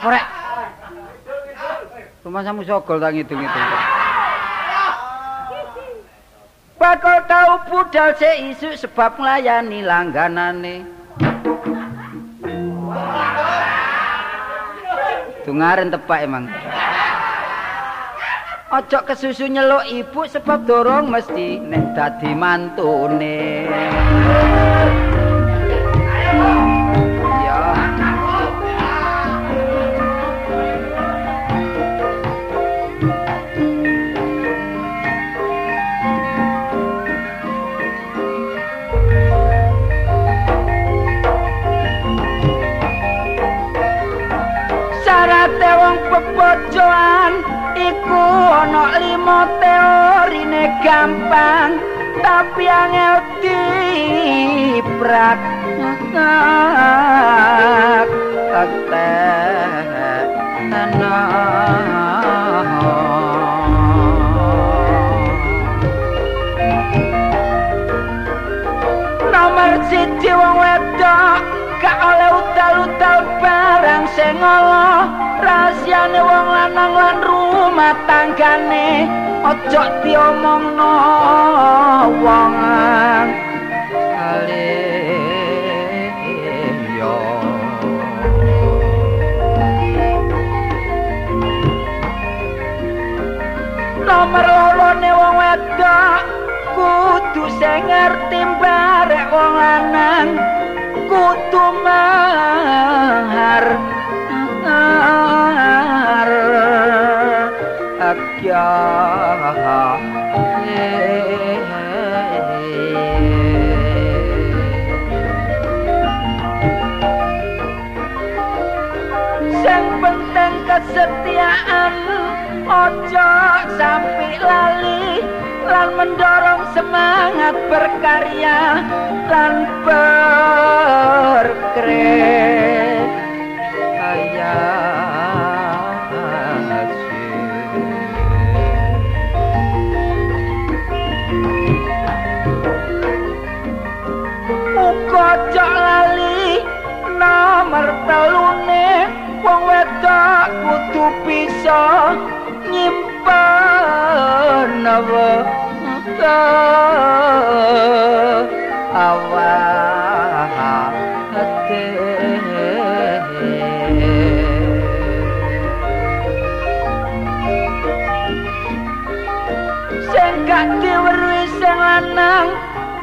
Apa rek? Rumah samu sogol tak ngidung-ngidung. Bakal tau budal se isu sebab nglayani langganane. Tungaren tepak emang. Ojo kesusu nyeluk ibu sebab dorong mesti nek dadi mantune. Gampang tapi angel diprak Nomor siji wong wedok gak oleh utal-utal barang sing ngolah rahasiane wong lanang lan rumah tanggane ojo diomongno wong nomor lorone wong wedok kudu sing ngerti barek wong lanang kudu mahar sing penting kesetiaan ojo sampai lali lan mendorong semangat berkarya lan berkreasi bisa nyimpen awa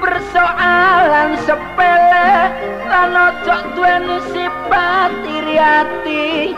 persoalan sepele. Lan ojo duweni sifat iri ati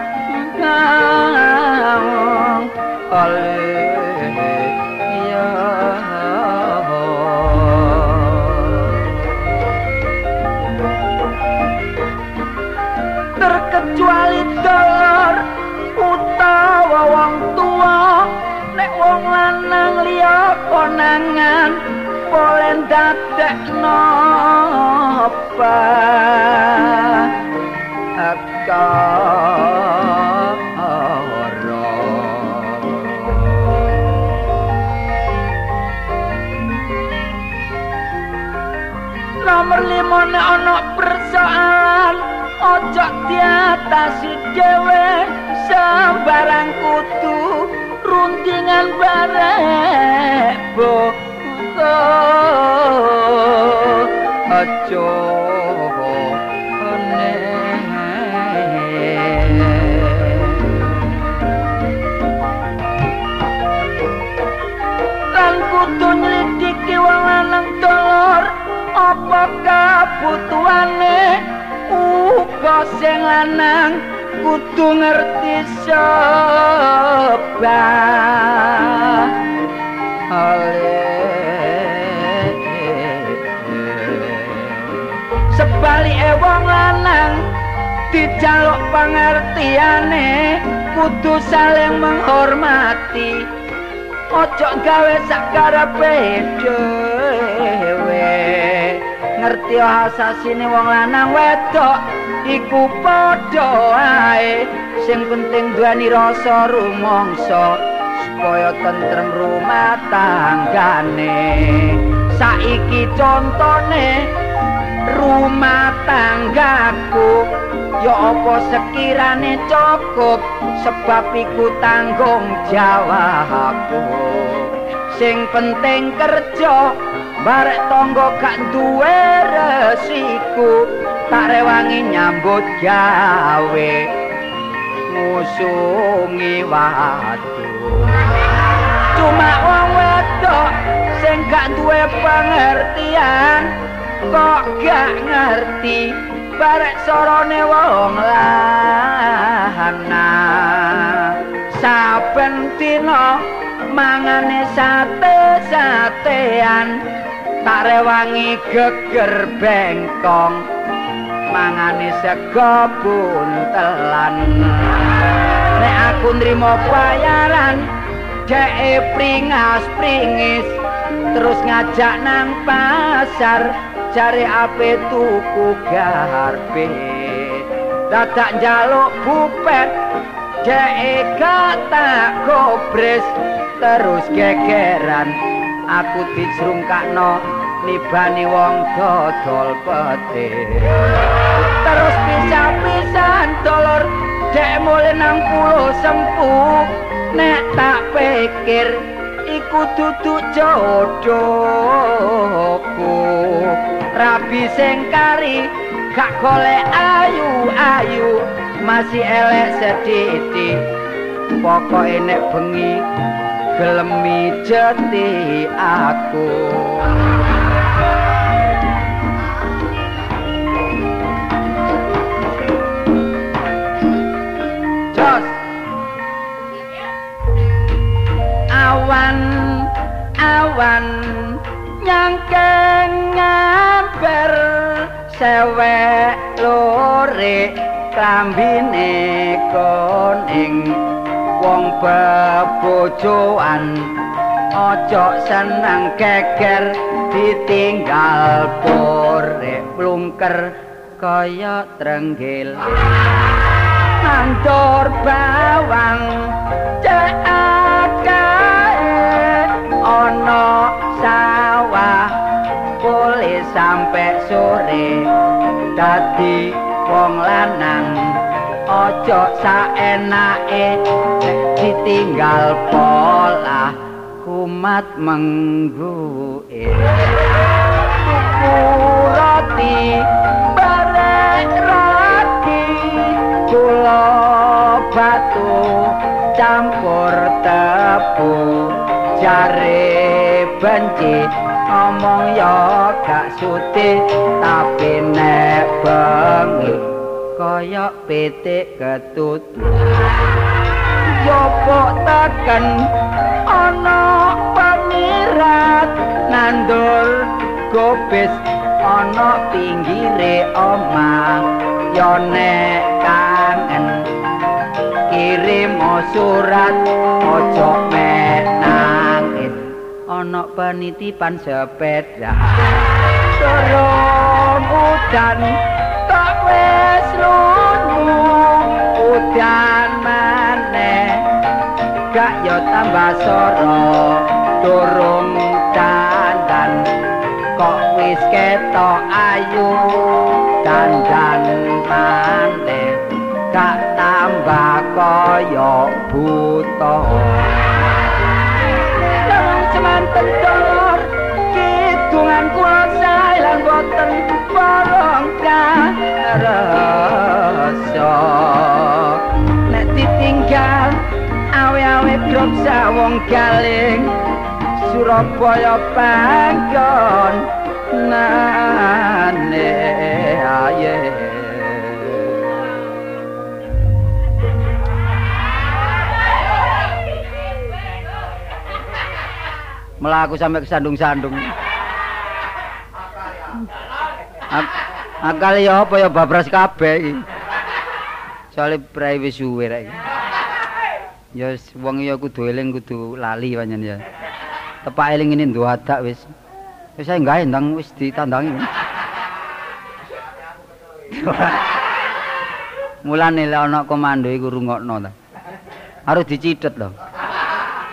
terkecuali dolor utawa wong tua nek wong lanang liya konangan boleh dadek lanang kudu ngerti sebab sebalik wong lanang dijaluk pengertiane kudu saling menghormati. Ojo gawe sakarepe dhewe ngerti asasine wong lanang wedok iku padha ae. Sing penting duweni rasa rumangsa supaya tentrem rumah tanggane. Saiki contone rumah tanggaku ya apa sekirane cukup sebab iku tanggung jawabku sing penting kerja barek tangga gak duwe resiku tak rewangi nyambut gawe. Ngusungi watu. Cuma wong wedok sing gak duwe pengertian kok gak ngerti barek sorone wong lanang. Saben dina mangane sate-satean tak rewangi geger bengkong mangane sego buntelan nek aku nrimo bayaran dhek pringas pringis terus ngajak nang pasar cari ape tuku garpe dadak njaluk bupet jek kata kobres terus gegeran aku dicrungkakno nibani wong dodol pete terus pisah-pisahan dolor dek nang pulau sempuh nek tak pikir iku duduk jodohku. Rabi sing kari gak golek ayu-ayu masih elek sediti pokoke nek bengi gelemi jeti aku awan awan nyangkeng ngamper sewek lore klambine koning. Wong bebojoan ojo seneng geger ditinggal pore plungker kaya trenggil kantor bawang cekae ana sawah boleh sampai sore. Dadi wong lanang ojo saenake ditinggal pola kumat menggue tuku roti bareng roti gula batu campur tebu jare benci ngomong ya gak suti tapi nek bengi kaya pitik ketut. Yopo teken ana pamirat nandur gobis ana pinggire omah. Yo nek kangen kirim surat ojo ana penitipan sepeda turun udan tak wis lunyu udan maneh gak yo tambah soro durung dandan kok wis ketok ayu dandan maneh gak tambah kaya buta Dolor kidungan kula sae lan boten porong rasa nek ditinggal awe-awe drop sawong galing Surabaya panggon nane aye melaku sampai kesandung-sandung Ak- akal ya apa ya babras kabeh iki soalnya prai wis suwe rek Ya wong ya kudu eling kudu lali pancen ya. Tepak eling ini nduadak wis. Wis saya gawe ndang wis ditandangi. Mulane lek ana komando iku rungokno ta. Harus dicithet lho.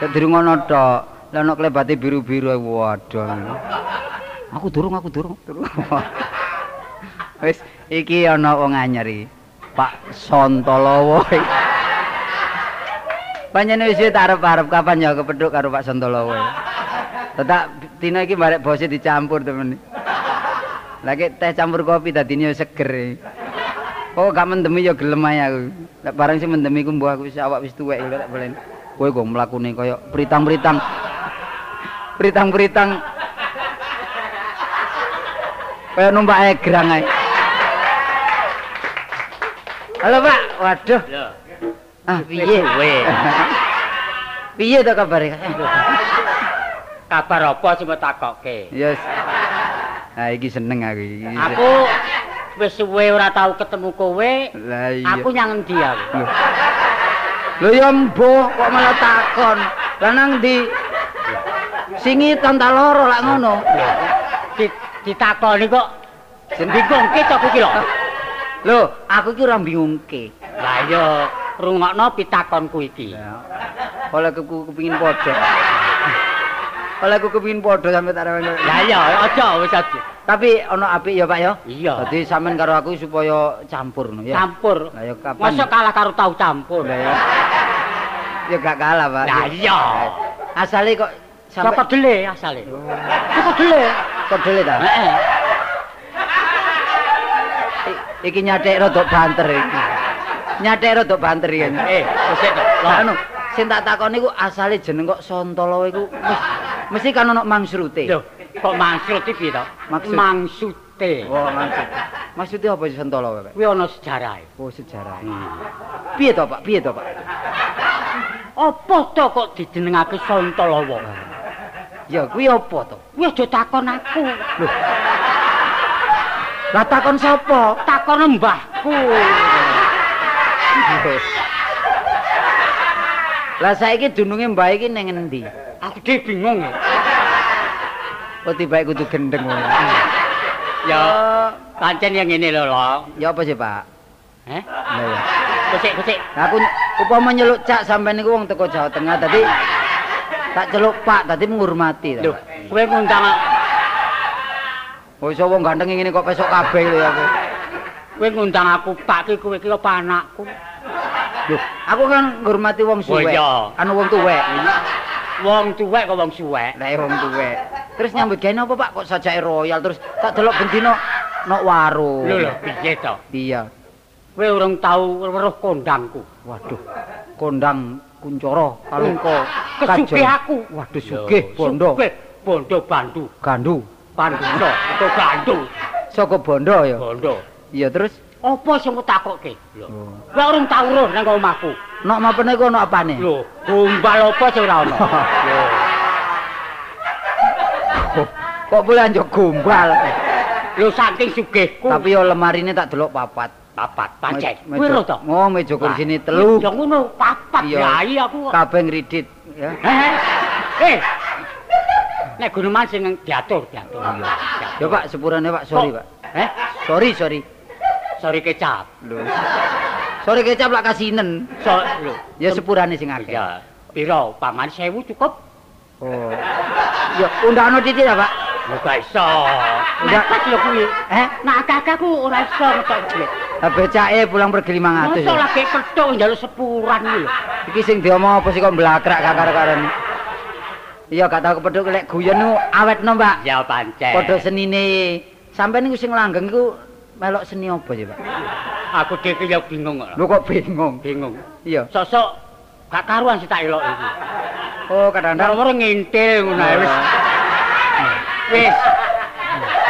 Nek dirungokno tok, lek ana klebate biru-biru waduh. Aku durung, aku durung. Wis iki ana wong anyar iki. Pak Sontolowo. Panjenengan wis tak arep-arep kapan ya kepethuk karo Pak Sontolowo. Tetak dina iki barek bose dicampur temen. Lagi teh campur kopi dadine seger. Oh gak mendemi ya gelem ae aku. Lek bareng sing mendemi ku mbah aku wis awak wis tuwek lek boleh. Kowe kok mlakune kaya pritang-pritang. Pritang-pritang. Kaya numpak egrang ae. Halo Pak, waduh. Lho. Ah, piye? Kowe. Piye to kabare? Kabar apa sing takokke? Yes. Ah iki seneng aku iki. Aku wis suwe ora tau ketemu kowe. Lah iya. Aku nyang endi aku? Lho ya mbuh kok malah takon. Lah nang ndi? Singitan ta loro lak ngono. Di, ditakoni kok bingungke to iki lho. Lho, aku iki ora bingungke. Lah iya rungokno pitakonku iki. Oleh aku kepengin padha. Oleh aku kepengin padha sampe tak rewen. Lah iya aja wis aja. Tapi ana apik ya, Pak ya. Iya. Dadi sampean karo aku supaya campur no ya. Campur. Lah ya kapan? Masa kalah karo tau campur. Lah ya. Ya gak kalah, Pak. Lah iya. Asale kok sampe Saka dele asale. Saka dele. kok dele ta? Heeh. Iki nyathek rada banter iki. Nyathek rada banter iki. Eh, wis to. Lah anu, sing tak takoni iku asale jeneng kok Sontolowo iku wis mesti kan ono mangsrute. Lho, kok iki piye to? Maksud? Mangsude. Oh, maksud. Maksudnya apa Sontolowo, Pak? Kuwi ana sejarahe. Oh, sejarah. Hmm. Piye to, Pak? Piye to, Pak? Apa to kok dijenengake Sontolowo? Ya, kuwi apa to? Kuwi aja takon aku. Lah takon sapa? Takon mbahku. Lah saiki dununge mbah iki ning endi? Aku dhewe bingung. ya. Oh, tiba kudu gendeng ngono. Ya, pancen yang ngene lho, Lo. Ya apa sih, Pak? Heh? Lah ya. Kusik, kusik. Aku upama nyeluk cak sampean niku wong teko Jawa Tengah tadi tak celuk Pak tadi menghormati ta. Lho, kowe ngundang Oh, iso wong ganteng ngene kok pesok kabeh lho aku. kowe ngundang aku Pak ki kowe ki apa anakku? Loh, aku kan ngurmati wong suwek. Anu wong tuwek. Wong tuwek kok wong suwek. Lah wong tuwek. Terus nyambut gawe apa, Pak? Kok sajake royal terus tak delok bendino nok warung. Lho lho, piye to? Iya. Kowe urung tau weruh kondangku. Waduh. Kondang Kuncoro Kalungko Kesugih aku. Waduh sugih bondo. Sugih bondo bandu. Gandu. Banduno, itu gandu. Saka bondo ya. Bondo. Iya terus Apa sing kok takokke? Lho. Oh. Kowe urung tau weruh nang omahku. nok mapene iku ono apane? Lho, gombal apa sing ora ono? Lho. Kok boleh anjuk gombal. Lho saking sugihku. Tapi yo lemarine tak delok papat. papat pancen. Me- Kowe meja- lho to. Oh, meja kursine Lah, telu. Ya ngono, papat Iya. yai aku. Kabeh ngridit ya. Eh. Nek guneman sing diatur, diatur. Iya. Ya Pak, sepurane Pak, sorry Pak. Eh, Sorry, sorry. sorry kecap. Lho. Sorry kecap lak kasinen. So, lho. Ya sepurane sing akeh. Ya, piro? Paman 1000 cukup? Oh. Ya undangno titik ya, Pak. Lho gak iso. Udah. Nek lho kuwi. Eh, Nak akeh ku ora iso ngetok lah becake pulang pergi 500 Mosok ya. lagi kethuk njaluk sepuran iki lho. Iki sing diomong apa sih kok mblakrak kakar-karan. Iya, gak tau kepethuk lek guyon niku awetno, Pak. Ya pancen. Padha senine. Sampeyan niku sing langgeng iku melok seni apa sih, Pak? Aku dhewe ya bingung kok. Lho kok bingung. Bingung. Iya. Sosok gak karuan sih tak elok iki. Oh, kadang-kadang ngintil ngono ae wis. Wis.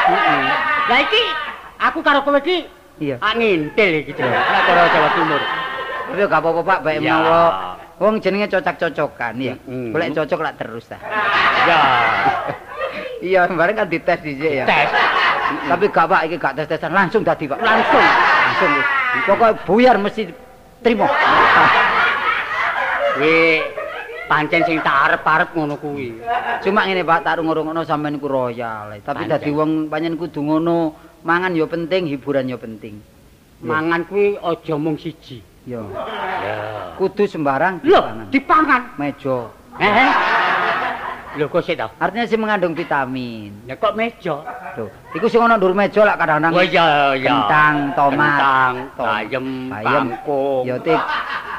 Heeh. Lah iki aku karo kowe iki Iya. ah ngintil iki to. Lah karo Jawa Timur. Tapi gak apa-apa Pak, baik menawa wong jenenge cocok-cocokan ya. Golek cocok lak terus ta. Ya. Iya, kemarin kan dites dhisik ya. Tes Tapi gak Pak, iki gak tes-tesan langsung dadi Pak. langsung. Langsung. Pokoknya buyar mesti terima. Kuwi pancen sing tak arep-arep ngono kuwi. Cuma ngene Pak, tak rungokno sampean iku royal. Tapi dadi wong pancen kudu ngono. Mangan ya penting, hiburan ya penting. Mangan kuwi aja mung siji. Ya. Kudu sembarang dipangan. dipangan. Meja. Eh. Lho kok sik ta? Artinya sih mengandung vitamin. Ya kok meja? Lho, iku sing ana ndur meja lak kadang-kadang. Oh iya iya. Kentang, tomat, Kentang, bayem. kangkung. Ya tik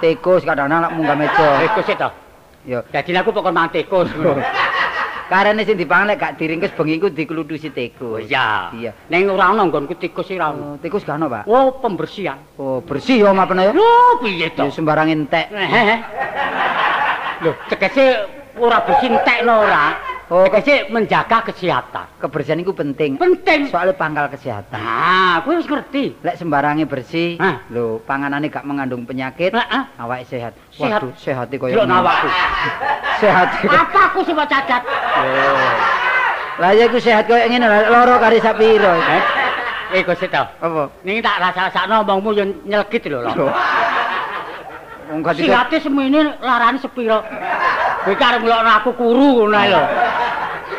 tikus kadang-kadang lak munggah meja. Eh kok sik ta? Ya. Dadi aku pokok mangan tikus. Karene sing dipangan lek gak diringkes bengi iku dikludusi Oh tikus. iya. Iya. Ning ora ono nggonku tikus ora ono. Oh, tikus gak ono, Pak. Oh, pembersihan. Oh, bersih ya omah ya. Lho, piye to? Ya sembarang entek. Eh. Lho, tegese ora bersih entekno ora. Oh, Tegese menjaga kesehatan. kebersihan itu penting. Penting. Soalnya pangkal kesehatan. Nah, kowe wis ngerti. Lek sembarangnya bersih, Hah? lho panganane gak mengandung penyakit, Heeh. awake sehat. Sehat. Waduh, sehat koyo ngono. awakku. Sehat. Apa aku sing cacat? Lah ya iku sehat koyo ngene loro kari sapiro. Eh? Eh, kok sik? Apa? Ning tak rasa-rasakno omongmu yo nyelgit lho lho. Wong gak dikek- Sihate semene larane sepiro? Kowe karep ngelokno aku kuru ngono lho.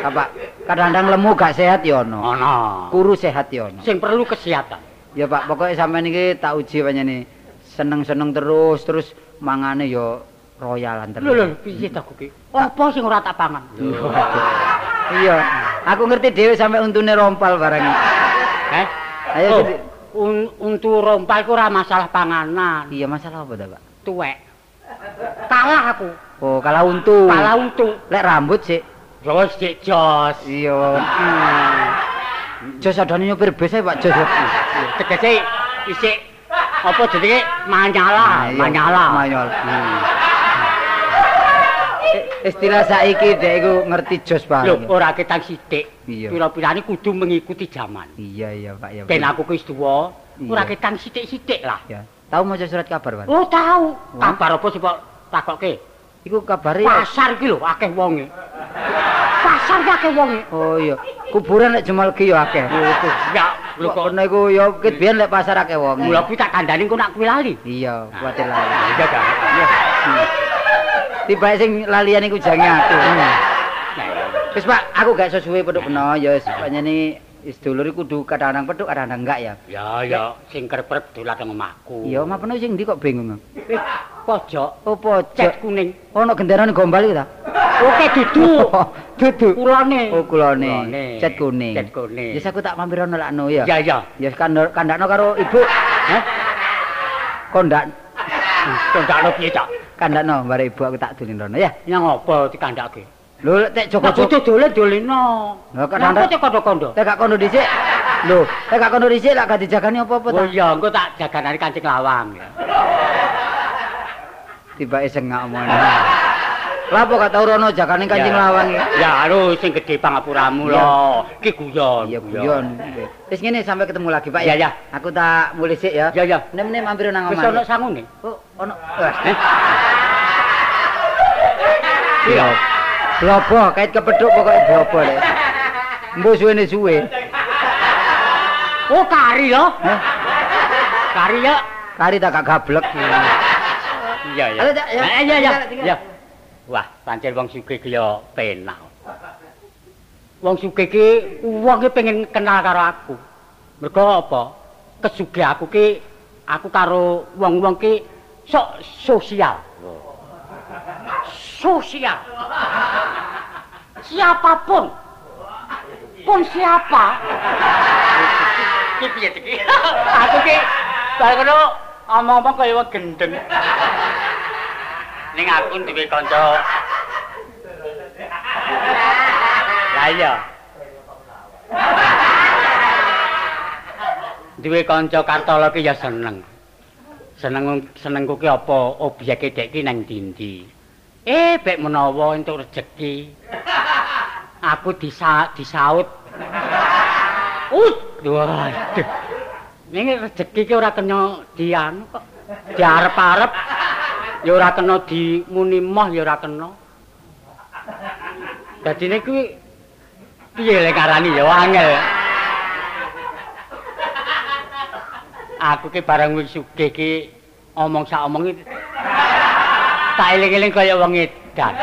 apa? Kadang-kadang lemu gak sehat ya ono. Ono. Kuru sehat ya ono. Sing perlu kesehatan. Ya Pak, pokoknya sampean iki tak uji nih Seneng-seneng terus, terus mangane ya royalan terus. Lho lho, piye to kuwi? Apa sing ora tak pangan? Iya, aku ngerti dhewe sampe untune rompal barang. Eh? Ayo Oh, un untu rompal ku ora masalah panganan, Iya, masalah apa ta, Pak? Tuwek. Kalah aku, Oh, kalah untu. kalah untu. Lek rambut sih. Jos dik jos. Iya. Hmm. Jos adane nyopir bis Pak Jos. Tegese isik apa jenenge manyala, Iya, manyala. Manyala. I- Istilah saiki dek iku ngerti jos Lho, banget. ora ketang sithik. Iya. Pira-pirane kudu mengikuti zaman. Iya, iya, Pak, ya. Ben Pak. aku wis tuwa, ora Iya. ketang sithik-sithik lah. Ya. Tahu maca surat kabar, Pak? Oh, tahu. Wah. Kabar apa sih, Pak? Takokke. Iku kabare Pasar iki lho akeh wonge. Pasar ki akeh wonge. Oh iya, kuburan lek Jumal ki ya akeh. Ya, lho Kok kena iku ya kit biyen lek pasar akeh wong. mula kuwi tak kandhani kok nak kuwi lali. Iya, kuwatir lali. Iya. Tiba sing lalian iku jange aku. Iya. Wis Pak, aku gak sesuai peduk peno ya wis panjene wis dulur iku kudu kadang-kadang peduk kadang-kadang enggak ya. Ya ya sing kerep dolan nang omahku. Iya, omah peno sing ndi kok bingung. Eh, pojok Oh pojok. cet kuning. Ono genderane gombal iki ta? Oke dudu. Dudu. Kulone. Oh. Kulone. Cet kuning. Cet kuning. Wis aku tak mampir ono lakno ya. Ya ya. Ya kandakno karo ibu. Hah? Kondak Kok ndakno piye ta? kandakno bare ibu aku tak dulin rono ya. Yang apa dikandhake? Lho tek Kok Joko-Joko dolen doleno. Lah, Kenapa kadang-kadang- cek kondo-kondo? Tek gak kono dhisik. Lho, tek gak kono dhisik lak gak dijagani apa-apa ta. Oh iya, engko tak jaganane kancing lawang ya. Tibake sengak omongane. Lah apa gak tau rono jagane kancing lawang. Ya, anu sing gedhe pangapuramu Iya. lho. Ki guyon. Iya guyon. Wis ngene sampai ketemu lagi, Pak Ya, ya. Aku tak mulih sik ya. Ya ya. Nem-nem mampir nang Wis omah. ono sangune. Oh, ono. Wah. Eh? Iya. Blobo, kait kepethuk pokoke blobo lek. Mbok suwene suwe. Oh, kari ya. Heh, Kari ya. kari tak gak gablek. Iya ya. Halo, Cak, ya. Eh, Iya. Wah, pancen wong sugih ki ya penak. Wong sugih ki wong pengen kenal karo aku. Mergo apa? Kesugih aku ki aku karo wong-wong ki sok sosial. Sosial. Siapapun. Pun siapa. Iki piye iki? Aku ki bar kono omong-omong kaya wong gendeng. Ning aku duwe kanca. Lah iya. Duwe kanca Kartolo ki ya seneng. Seneng senengku ki apa obyeke dek ki nang ndi Eh, bek menawa entuk rejeki. Aku disa disaut. Uh, waduh. Ning rejeki ki ora kena dianu kok. Diarep-arep ya ora kena dimuni moh ya ora kena. Dadine kuwi piye lek karani ya angel. Aku ki barang wis sugih ki omong sak omong iki tak eling-eling kaya wong edan.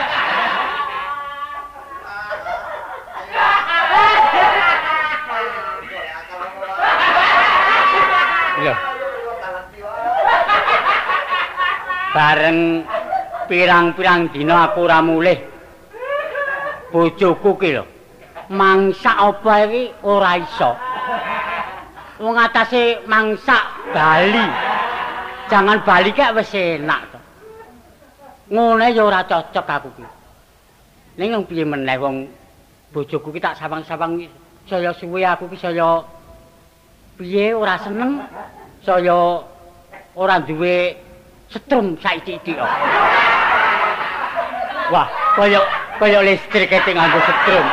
Bareng pirang-pirang dina aku ora mulih. Bojoku ki lho. Mangsak apa iki ora iso. Wong atase mangsak Bali. Jangan Bali kek wis enak Ngene ya ora cocok aku ki. Ning wong piye meneh wong bojoku ki tak sawang-sawang saya suwe aku ki saya piye ora seneng saya ora duwe setrum saiki-iki. Wah, kaya kaya listrik kete nganggo setrum.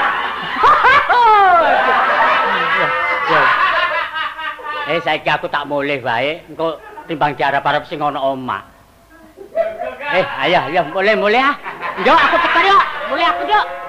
Eh saiki aku tak mulih wae, engko timbang diarep-arep sing ana omah. Eh, ayo, ayo mulih-mulih ah. Yo aku tekan yo. Mulih aku yo.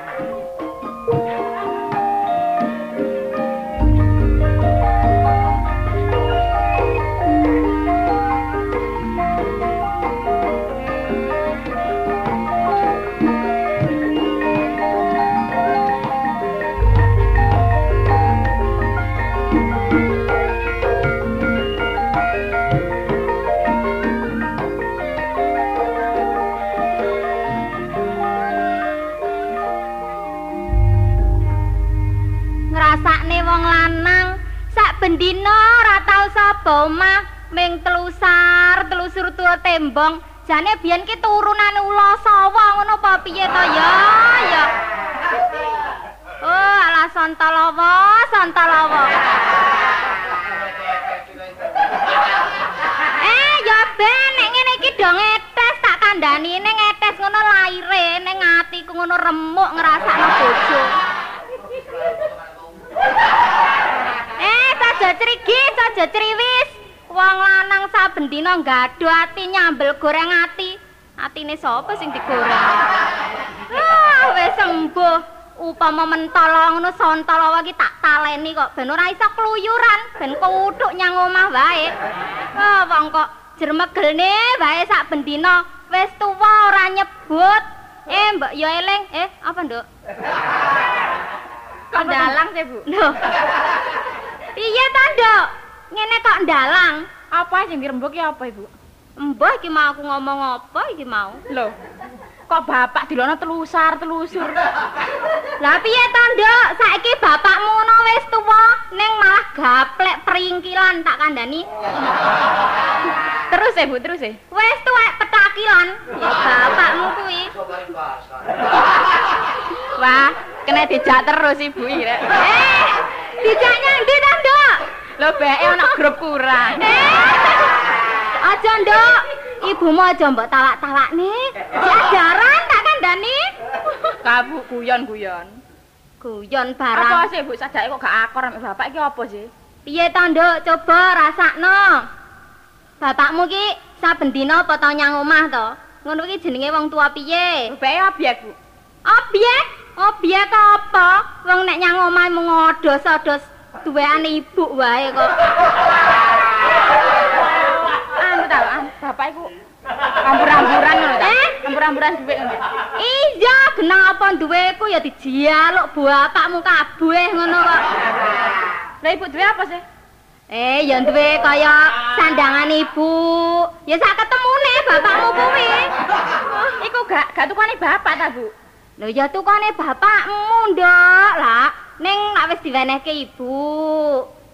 Tuwa tembong jane biyen ki turunane ula sawa ngono apa piye to ya ya Oh, ala santalawa, santalawa. Eh, ya ben nek ngene iki do ngetes tak kandhani ning ngetes ngono laire ning atiku ngono remuk ngrasakno bojo. Eh, saja crigi, saja criwis. Wong lanang saben dina nggadho ati nyambel goreng ati. Atine sapa sing digoreng? Ah, wis sembuh. Upama mentala ngono sontala iki tak taleni kok ben ora iso kluyuran, ben kuthuk nyang omah wae. Ah, wong kok jermegelne wae sak bendina wis tuwa ora nyebut. Eh, Mbak ya eling. Eh, apa, Nduk? Kok ndalang sih, Bu? Loh. Piye ta, Nduk? Ngene kok ndalang. Apa sing dirembuk ki apa, Ibu? Mbah iki mau aku ngomong apa iki mau? Loh. Kok bapak dilono telusar telusur. Lah piye ta, Nduk? Saiki bapakmu ngono wis tuwa, ning malah gaplek peringkilan tak kandhani. Terus ya, Bu, terus ya. Wis tuwek petakilan. Ya bapakmu kuwi. Wah, kena dijak terus Ibu iki rek. Eh, dijak nyang ndi ta, Nduk? Lho beke ana grup kurang. Eh, aja, Nduk. Ibumu aja mbok tawak-tawakne. Diajaran tak kandhani. Kabu guyon-guyon. Guyon Apa barang. sih, Bu, sadake kok gak akor ambek bapak iki apa sih? Piye ta, Nduk? Coba rasakno. Bapakmu ki saben dina apa tau nyang omah to? Ngono ki jenenge wong tua piye? Beke obyek, Bu. Obyek? Obyek apa? Wong nek nyang omah mung odos-odos duweane ibu wae kok. Anu ta, an, bapak iku ambur-amburan ngono ta? Eh? Ambur-amburan dhuwit ngono. Iya, kenapa duweku ya dijaluk bapakmu kabeh ngono kok. Lah Ibu duwe apa sih? Eh, ya duwe kaya sandangan ibu. Ya sak ketemune bapakmu kuwi. Iku gak gak tukane bapak ta, Bu? Lho ya tukane bapakmu, Nduk. Lah, ning nek wis diwenehke ibu.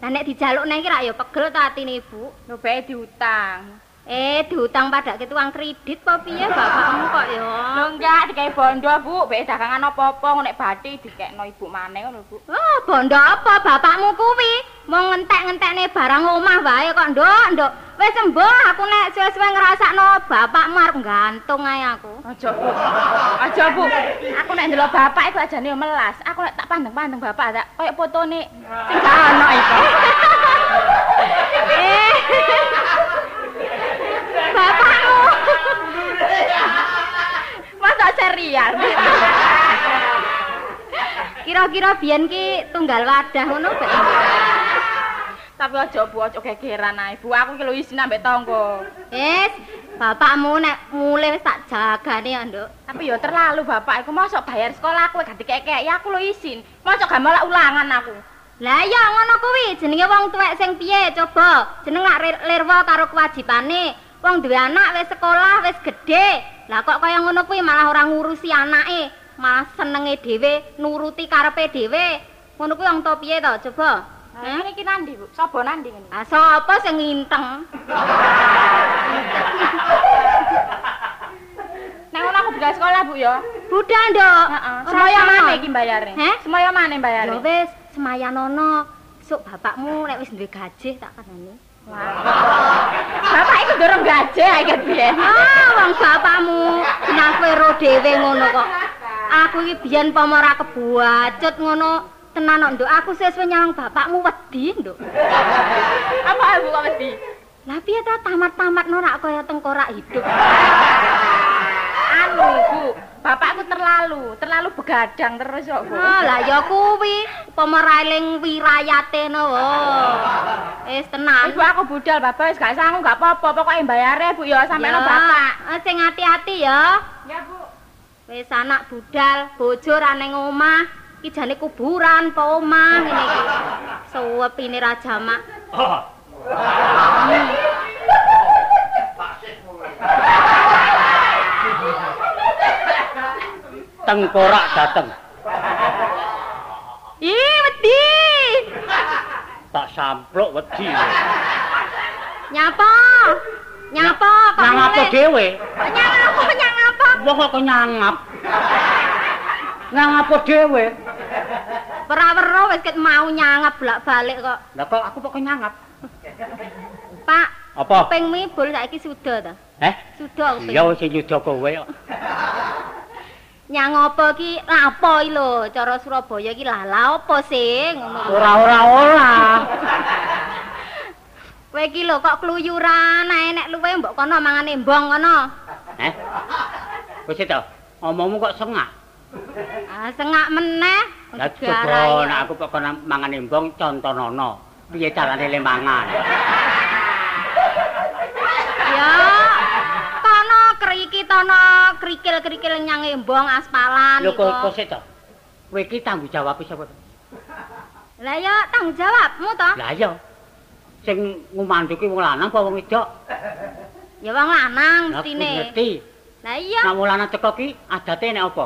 Lah nek dijaluk nang iki rak ya pegel ta atine ibu. Lho beke diutang. Eh, diutang pada ke tukang kredit apa piye bapakmu kok ya? Lho enggak dikai bondo, Bu. Beke dagangan apa-apa nek bathi dikekno ibu maneh ngono, Bu. Oh, bondo apa bapakmu kuwi? Mau ngentek-ngentekne barang omah wae kok, Nduk, Nduk. Wis sembuh aku nek suwe-suwe ngrasakno bapakmu arep gantung ae aku. Aja, Bu. Aja, Bu. Aku nek ndelok bapak iku ajane yo melas. Aku nek tak pandeng-pandeng bapak tak koyo fotone sing gak ono iku. Eh. Bapakmu. Masa serial. Kira-kira biyen ki tunggal wadah ngono. Tapi aja aja gegeran ae. Bu, aku ki lho isin ambek tangga. Wis, Bapakmu nek mulih wis tak jagane ya, Nduk. Tapi ya terlalu bapak iku mosok bayar sekolah aku gak dikekek ya aku lo izin. Mosok gak malah ulangan aku. Lah ya ngono kuwi jenenge wong tuwek sing piye coba. Jeneng lak lir- lirwa karo kewajibane. Wong duwe anak wis sekolah wis gedhe. Lah kok kaya ngono kuwi malah ora ngurusi anake, malah senenge dhewe nuruti karepe dhewe. Ngono kuwi wong to piye to coba? Nah, ini iki nandi, Bu? Sopo nandi ngene? Ah sapa sing nginteng? Nek ngono aku budal sekolah, Bu ya. Budal, Nduk. Heeh. Ora Semoyo sama. mana iki bayare? Heh? Semoyo mana bayare? Ya wis, semayanono. Esuk bapakmu nek wis duwe gaji tak kandhani. Bapak iku dorong gajah iki biyen. Ah, wong bapakmu ro dhewe ngono kok. Aku iki biyen pomo ora kebuacut ngono. Tenan kok, Nduk. Aku sesuk nyawang bapakmu wedi, Nduk. Apa Bu kok mesti? Lah piye ta tamat-tamat ora kaya tengkorak hidup. Anu, Bu. Bapakku terlalu, terlalu begadang terus kok, Bu. Ah, lah ya kuwi pemereling wirayate no. Wis tenan. Ibu aku budal, Bapak wis gak sanggup gak apa-apa, pokoke bayare Bu ya sampe Ya, Bapak. eh, Sing hati-hati ya. Ya, Bu. Wis anak budal, bojo ra ning omah, iki jane kuburan apa omah ngene iki. Suwepine ra jamak. Tengkorak dateng. Ih, wedi. Tak sampluk wedi. Nyapa? Nyapa Nang apa dhewe? Nyang apa? Nyang apa? Wong kok nyangap. Nang apa dhewe? Ora weruh wis ket mau nyangap bolak-balik kok. Lah kok aku kok nyangap. Pak, Apa? ping mibul saiki suda ta? Eh? Suda kuping. Ya wis sing nyuda kowe kok. Nyang apa ki lapo iki lho, cara Surabaya ki lah la apa sih ngono. Ora ora ora. Kowe iki lho kok kluyuran ae nek luwe mbok kono mangane mbong kono. Eh? Wis to. Omongmu kok sengak. Ah sengak meneh. Lah coba nek aku kok kono mangan embong contonono. Piye carane le mangan? Ya. Kriki tono krikil-krikil nyang embong aspalan Lho kok kok sik to. Kowe iki tanggung jawab sapa? to? Lah ya tanggung jawabmu to. Lah iya. Sing ngumanduki wong lanang apa wong wedok? Ya wong lanang Lah mestine. ngerti. Lah iya. Nek wong lanang teko ki adate nek apa?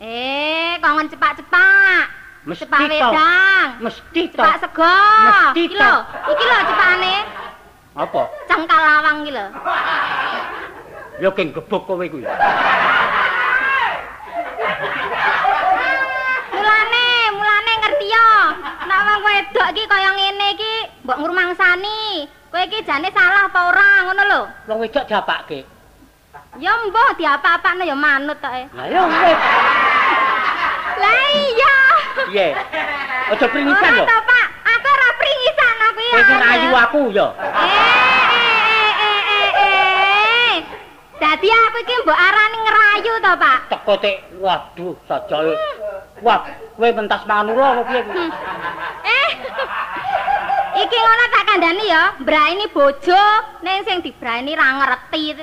Eh, kongen cepak-cepak. Mesti Cepak wedang. Mesti to. Cepak sego. Mesti Iki to. lho, iki lho cepakane. Apa? Cengkal lawang iki lho. Ya keng gebuk kowe kuwi. Mulane, mulane ngerti yo. Nek wong wedok iki kaya ngene iki mbok ngrumangsani. Kowe iki jane salah apa ora ngono lho. Wong wedok diapake. Ya mbah diapa-apakno ya manut tok e. Lah ya wis. Lah iya. Piye? Aja pringisan Ora lho. to, Pak. Aku ora pringisan aku ya. Kowe sing ayu aku ya. Eh, eh, eh, eh, eh. Dadi aku iki mbok arani ngerayu to, Pak. Teko tik waduh sajake. Wah, kowe mentas mangan ula apa piye? Hmm. Eh. Iki ngono tak kandhani ya, mbraini bojo ning sing dibraini ra ngerti.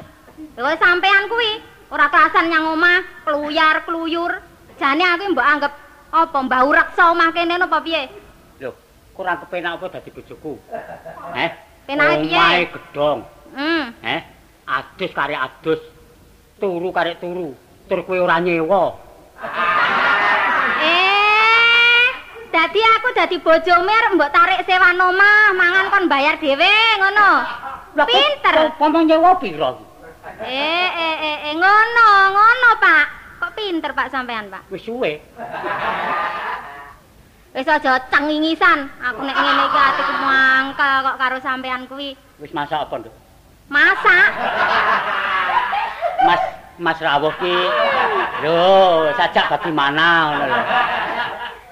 Lho sampean kuwi ora kelasan nyang omah, kluyar-kluyur. Jane aku mbok anggap apa mbah reksa omah kene apa piye? Lho, kurang kepenak apa dadi bojoku? Eh? Penake piye? Omahe gedhong, Hmm. eh? Adus karek adus. Turu karek turu. Tur kowe ora nyewa. Eh, dadi aku dadi bojomu arep mbok tarik sewa omah, mangan kon bayar dhewe ngono. Pinter. Pomong nyewa pira? Eh, eh, eh, eh, ngono, ngono, Pak. Kok pinter, Pak, sampean, Pak? Wis suwe. Wis aja cengingisan. Aku nek ngene iki atiku mangkel kok karo sampean kuwi. Wis masak apa, Nduk? Masak. Mas Mas rawuh ki lho sajak bagi mana ngono lho.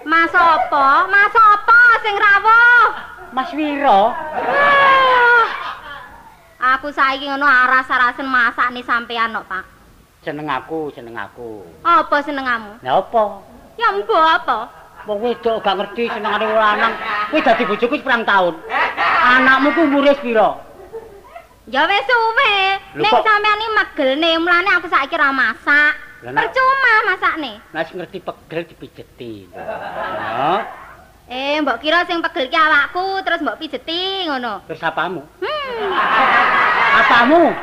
Masak apa? Masak apa sing rawuh? Mas Wiro Ah. Aku saiki ngono aras-arasen masak nih sampean kok, Pak. seneng aku, seneng aku. Apa senengamu? Lah apa? Ya mbok apa? Wong wedok gak ngerti senengane lanang. Kowe dadi bojoku pirang taun? Anakmu ku umure pira? Ya wis suwe. Kok- sampean iki megelne, mulane aku saiki ora masak. Nek- Percuma masakne. Nek ngerti pegel dipijeti. Ya, Eh, mbok kira sing pegel ki awakku terus mbok pijeti ngono. terus apamu? Hmm. Apamu?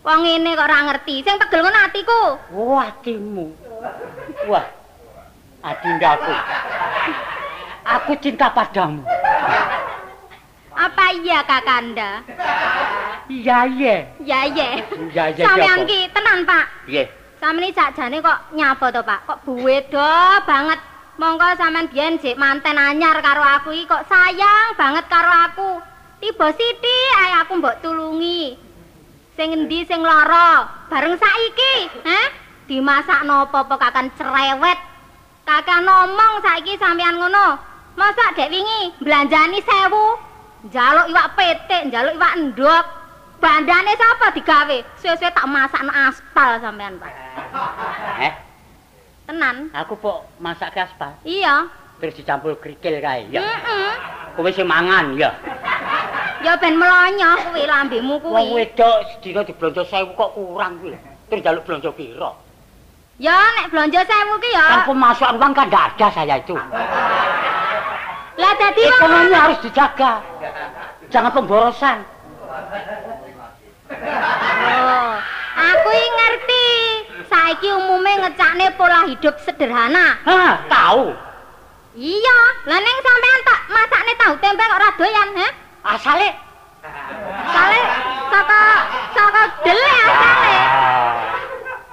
Wong ngene kok ora ngerti. Sing pegel ngono atiku. Oh, atimu. Wah. Adindaku. Aku cinta padamu. Apa iya Kakanda? Iya, iya. Ya iya. Iya, iya. Sampean ki tenan, Pak. Iya. Sampeyan sakjane kok nyapa to, Pak? Kok buwedo banget. Monggo sampean biyen jek manten anyar karo aku iki kok sayang banget karo aku. Tiba sithik ae aku mbok tulungi. Sing endi sing lara? Bareng saiki, heh? Dimasak napa apa kakan cerewet. Kakak ngomong saiki sampean ngono. Masa dek wingi belanjani sewu, njaluk iwak petik, njaluk iwak endok. Bandane sapa digawe? Suwe-suwe tak masakno aspal sampean, Pak. Eh, Tenan. aku kok masak ke aspal Iya. terus dicampur krikil kae. Ya. Heeh. Kowe sing mangan ya. Ya ben melonyoh kuwi lambemu Wong kuwi. wedok sedina diblonjo 1000 kok kurang kuwi. Terus njaluk blonjo pira? Ya nek blonjo sewu ki ya. Kan pemasukan uang kan tidak ada saya itu. Lah dadi Ekonomi harus dijaga. Jangan pemborosan. Oh, aku ngerti. Saiki umume ngecakne pola hidup sederhana. Hah, tahu. Iya, lah ning sampean tak masakne tahu tempe kok ora doyan, ha? Asale Sale saka saka dele asale.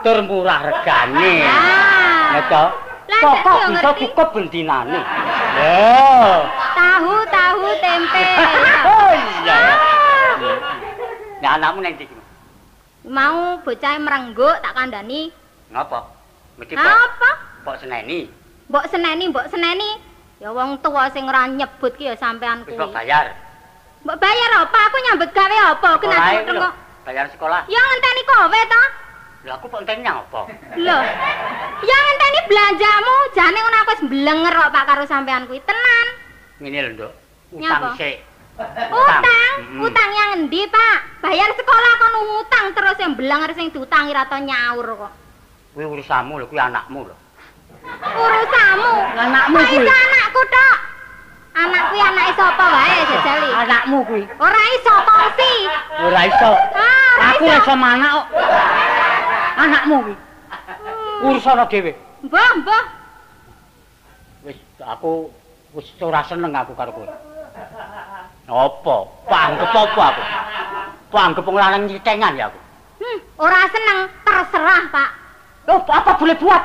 termurah regane. Ah. Ya yo bisa cukup bendinane. Ya. Tahu tahu tempe. Oh iya. Ya anakmu nang ndi? iki? Mau bocah merengguk tak kandhani. Ngapa? Mesti kok Apa? kok seneni. Mbok seneni, mbok seneni. Ya wong tuwa sing ora nyebut ki ya sampean kuwi. kok bayar. Mbok bayar apa? Aku nyambut gawe apa? Kena Sekolahe cemplung lho. kok. Bayar sekolah. Ya ngenteni kowe to. Lah aku kok enteni apa? Lho. Ya ngenteni belanjamu, jane ngono aku wis mblenger kok Pak karo sampean kuwi. Tenan. Ngene lho, Nduk. Utang sik. Utang, utang yang endi, Pak? Bayar sekolah kon ngutang terus yang blenger sing diutangi ra nyaur kok. Kuwi urusanmu lho, kuwi anakmu lho. Urusamu. Anakmu kuwi. anakku tok. Anak kuwi anake sapa wae jajali. Anakmu kuwi. Ora iso kongsi. Ora iso. Ah, Aku iso mana kok. Anakmu kuwi. Urusana dhewe. Mbah, mbah. Wis aku wis ora seneng aku karo kowe. Apa? Panggep apa aku? Panggep wong lanang nyitengan ya aku. Hmm, ora seneng, terserah, Pak. Loh, apa boleh buat?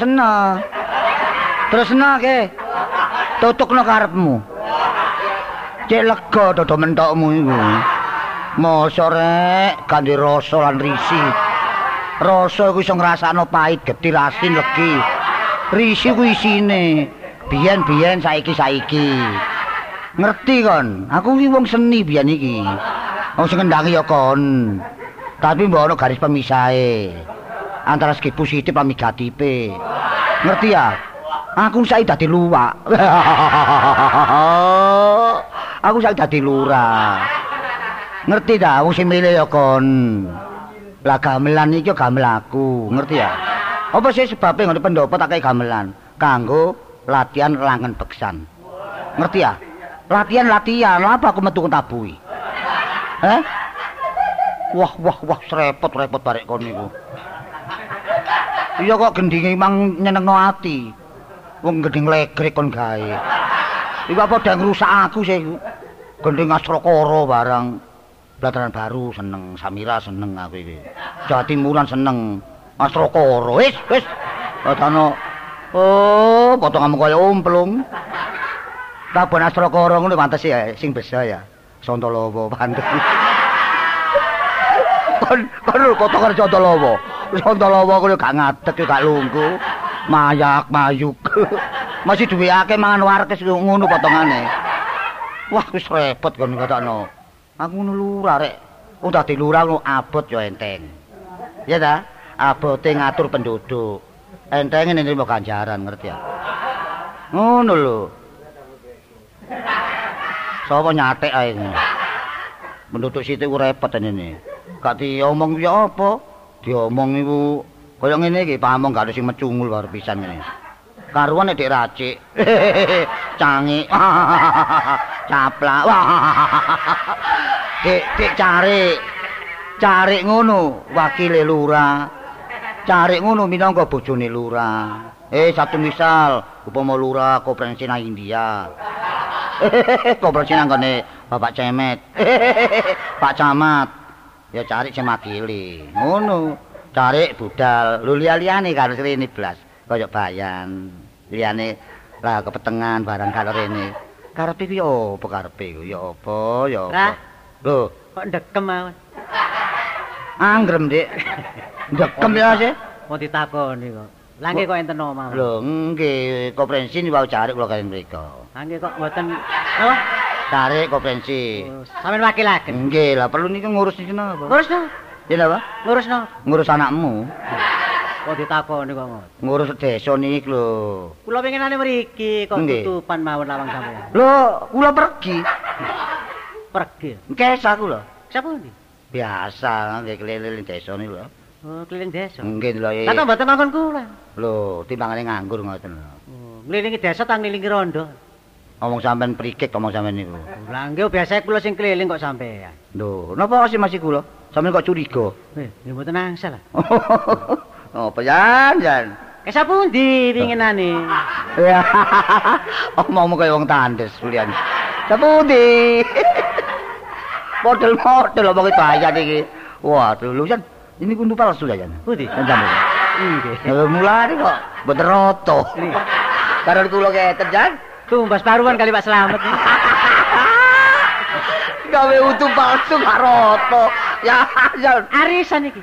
Terusna. Terusna ke. Tutukno karepmu. Cek lega dodo mentokmu iku. Mosok rek kanthi rasa lan risi. Rasa iku iso ngrasakno pahit, getir, asin, legi. Risi ku isine biyen-biyen saiki-saiki. Ngerti kon? Aku iki wong seni biyen iki. Wong sing ngendangi ya kon. Tapi mbok ana garis pemisahe. Antara segi positif lan negatife. Ngerti ya? Aku saiki dadi luwak. aku saiki dadi lurah. Ngerti ta wong sing milih ya kon. Lah gamelan iki gamel aku, ngerti ya? Apa sih sebabnya ngono pendopo tak kaya gamelan? Kanggo latihan langen beksan. Ngerti ya? Latihan-latihan, apa aku metu tabui? Heh? Wah, wah, wah, repot-repot barek kon niku. Iya kok gendinge mang nyenengno ati. Wong gending legrek kon gawe. Iku apa udah ngrusak aku sih. Gending Astrakara barang. Blataran baru seneng, Samira seneng aku iki. Jawa Timuran seneng. Astrakara wis, wis. Padano Oh, potonganmu kaya umplung. Tabon Astrakara ngono pantes ya sing besa ya. Sontolowo pantes. kon kon potongan Sontolowo. Sontolowo kuwi gak ngadeg gak lungguh. Mayak mayuk. Masih duwe akeh mangan warkes ngono potongane. Wah, wis repot kon katano. Aku ngono lurah rek. Wong dadi lurah ngono abot ya enteng. Ya ta? Abote ngatur penduduk. Entenge nrimo ganjaran ngerti ya. Ngono lho. Sapa nyatek ae. Penduduk situ ku repot ini. Gak diomong ya apa? Diomong iku kaya ngene iki pamong gak sing mecungul karo pisan ngene. Karuan nek dik racik. Cangi. Caplak. Dik dik cari. Cari ngono wakile lurah. Cari ngono minangka bojone lurah. Eh satu misal upama lurah koperasi nang India. koperasi nang kene Bapak Cemet. Pak Camat. Ya cari sing makili. Ngono. Cari budal. Lu liya-liyane karo rene blas. Kaya bayan. Liyane lah kepetengan barang karo rene. Karepe ya apa karepe? Ya apa? Ya apa? Lho, Kok ndekem mawon. anggrem, Dik. Ndekem ya, sih. Mau ditakoni kok. Langge kok enten omah. Lho, nggih, koperensi niku cari kula kalian mriku. Langge kok mboten apa? Cari koperensi. Oh, Sampeyan wakilaken. Nggih, lah perlu niku ngurus iki napa? Ngurus no. Ya napa? Ngurus no. Ngurus anakmu. Kok ditakoni kok ngono. Ngurus desa niki lho. Kula pengenane mriki kok tutupan mawon lawang sampeyan. Lho, kula pergi. Pergi. Kes aku lho. Sapa ndi? Biasa nggih keliling desa niku lho. Oh, keliling desa. Nggih lho. Lah kok mboten mangkon kula. Lho, timbangane nganggur ngoten lho. Oh, ngelilingi desa ta ngelilingi rondo. Ngomong sampean prikik ngomong sampean niku. Lah nggih biasa kula sing keliling kok sampeyan. Lho, napa sih masih kula? Sampeyan kok curiga? Eh, nggih mboten angsal. Oh, jan, jan. Ke sapundi winginane? Ya. Omongmu kaya wong tandes kulian. Sepundi? Model-model omong bayar iki. Waduh, lu jan ini kundu palsu ya jan. Pundi? Jan. jan. Nggih. Ya mulane kok mboten roto. Karo kula keten jan. Tumbas paruan kali Pak Slamet. Gawe utuh palsu gak roto. Ya, jan. Arisan iki.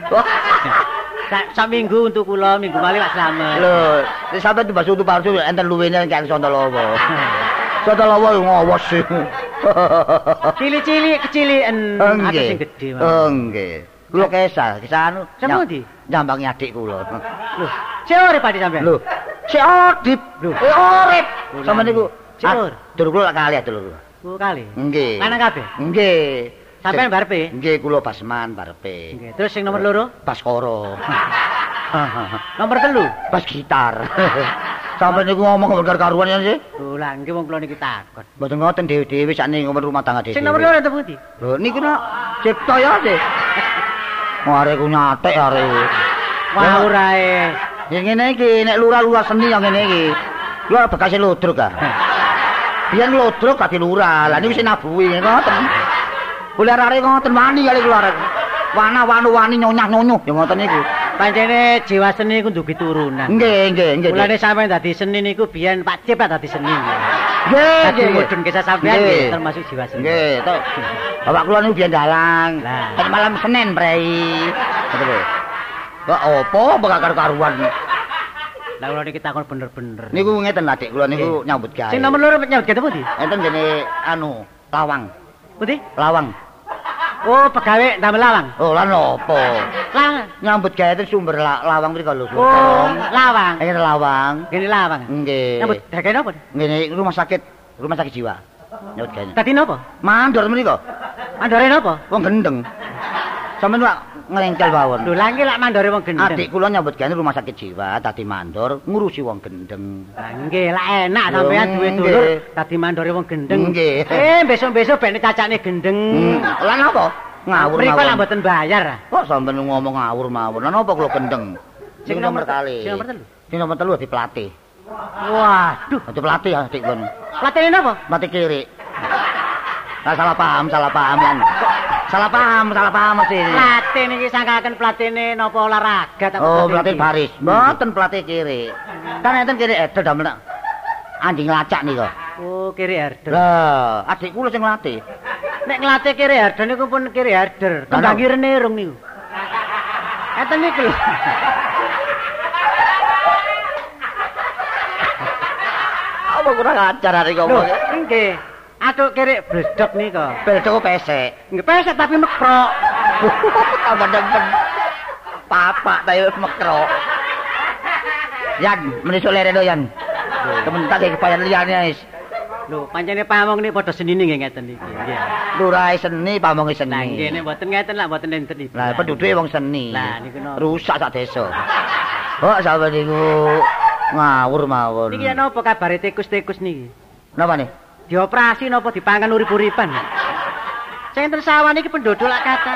Sak minggu untuk kula, minggu kali Pak Slamet. Lho, nek sampe tumbas utuh palsu enten luwene kaya Sontolowo. Sontolowo ngawas sih. Cili-cili kecilian, Nggih. sing gedhe. Oh, nggih. Kula kesah, kesah anu. Sapa nyam- ndi? Nyambangi adik kula. Loh, sik ora pati sampean. Lho, si Adip. Lho. Eh urip. Lho, Sama niku. Si Ur. Dulur kula kali dulur kula. Oh, kali. Nggih. Lanang kabeh? Nggih. Sampean Sing- barepe? Nggih, kula basman barepe. Nggih, terus sing nomor loro? Baskoro. Nomor telu. Bas gitar. Sampai niku ngomong bener karuan ya sih. Oh, lah nggih wong kula niki takon. Mboten ngoten dhewe-dhewe sakniki ngomong rumah tangga dhewe. Sing nomor loro enten pundi? Lho niku nak cipta ya sih. Mare ku nyatek arek. Wah, ae. Ya ngene iki nek lurah-lurah seni yang ngene iki. Lho bekas ludruk ah. Biyen ludruk dadi lurah. Lah niku sing nabuhi ngoten. Kula arek ngoten wani kali kula arek. Wana wanu wani nyonyah nyonyuh ya ngoten niku. Pancene jiwa seni ku ndugi turunan. Nggih nggih nggih. Mulane sampeyan dadi seni niku biyen Pak lah dadi seni. Nggih, nggih. mudhun kisah sampean Nggih. nggih termasuk jiwa seni. Nggih, to. Bapak kula niku biyen dalang. Lah. Nek malam Senin, Prei. Ngoten lho. Kok opo bakal karo-karuan. Lah kula niki takon bener-bener. Niku ngeten lah Dik, kula niku nyambut gawe. Sing nomor loro nyambut gawe pundi? Enten jene anu, lawang. Pundi? Lawang. Oh, pegawe damel lawang. Oh, lan opo? Lawang. Nyambut gawe itu sumber la lawang mriko lho. Oh, lawang. Ayo lawang. Gini lawang. Nggih. Nyambut gawe napa? Ngene rumah sakit, rumah sakit jiwa. Nyambut gawe. Dadi napa? Mandor mriko. Mandore napa? Wong gendeng. Sampeyan wak nglengkel mawon. Lho, lha iki lak mandore wong gendeng. Adik kula nyambut gawe rumah sakit jiwa, dadi mandor ngurusi wong gendeng. Lah nggih, lak enak Lho, sampean duwe dulur dadi mandore wong gendeng. Nggih. Eh, besok-besok ben cacane gendeng. Hmm. Lan apa? Ngawur Mriko lak mawon. mboten bayar. Kok sampeyan ngomong ngawur mawon? Lan apa kula gendeng? Sing nomor kali. Sing nomor telu. Sing nomor telu di pelatih. Waduh, Di pelatih ya adik kula. latine napa? Mati kiri. Nah, salah paham, salah paham lan. Salah paham, salah paham mesti. Pelatih niki sangkaken pelatine napa olahraga ta? Oh, pelatih baris. Mboten pelatih kiri. Kan enten kiri edel damel anjing lacak nih kok. Oh, kiri herder. Lah, adik kula sing nglatih. Nek nglatih kiri herder niku pun kiri herder. Lah, Kembang napa? irene rung niku. Eten niku lho. Apa kurang ajar hari ngomong. nggih. Atuk kiri bledok nika. Beldo pesek. Nggih pesek tapi mekrok. Tambah demen. Papa tayo mekro. Yan, menisuk lereno yan. Temen tak kayak kebayar liyane wis. Lho, pancene pamong niku padha senine nggih ngeten iki. Nggih. Lurai seni, pamongi Lah nggih seni. nek mboten ngeten lah mboten enten iki. Lah penduduke wong seni. Lah, niku rusak sak desa. Kok sampe niku ngawur mawon. Niki napa kabare tikus-tikus niki? Napa nih? Dioperasi napa dipangan urip-uripan? Sing enten sawah niki penduduk lak kata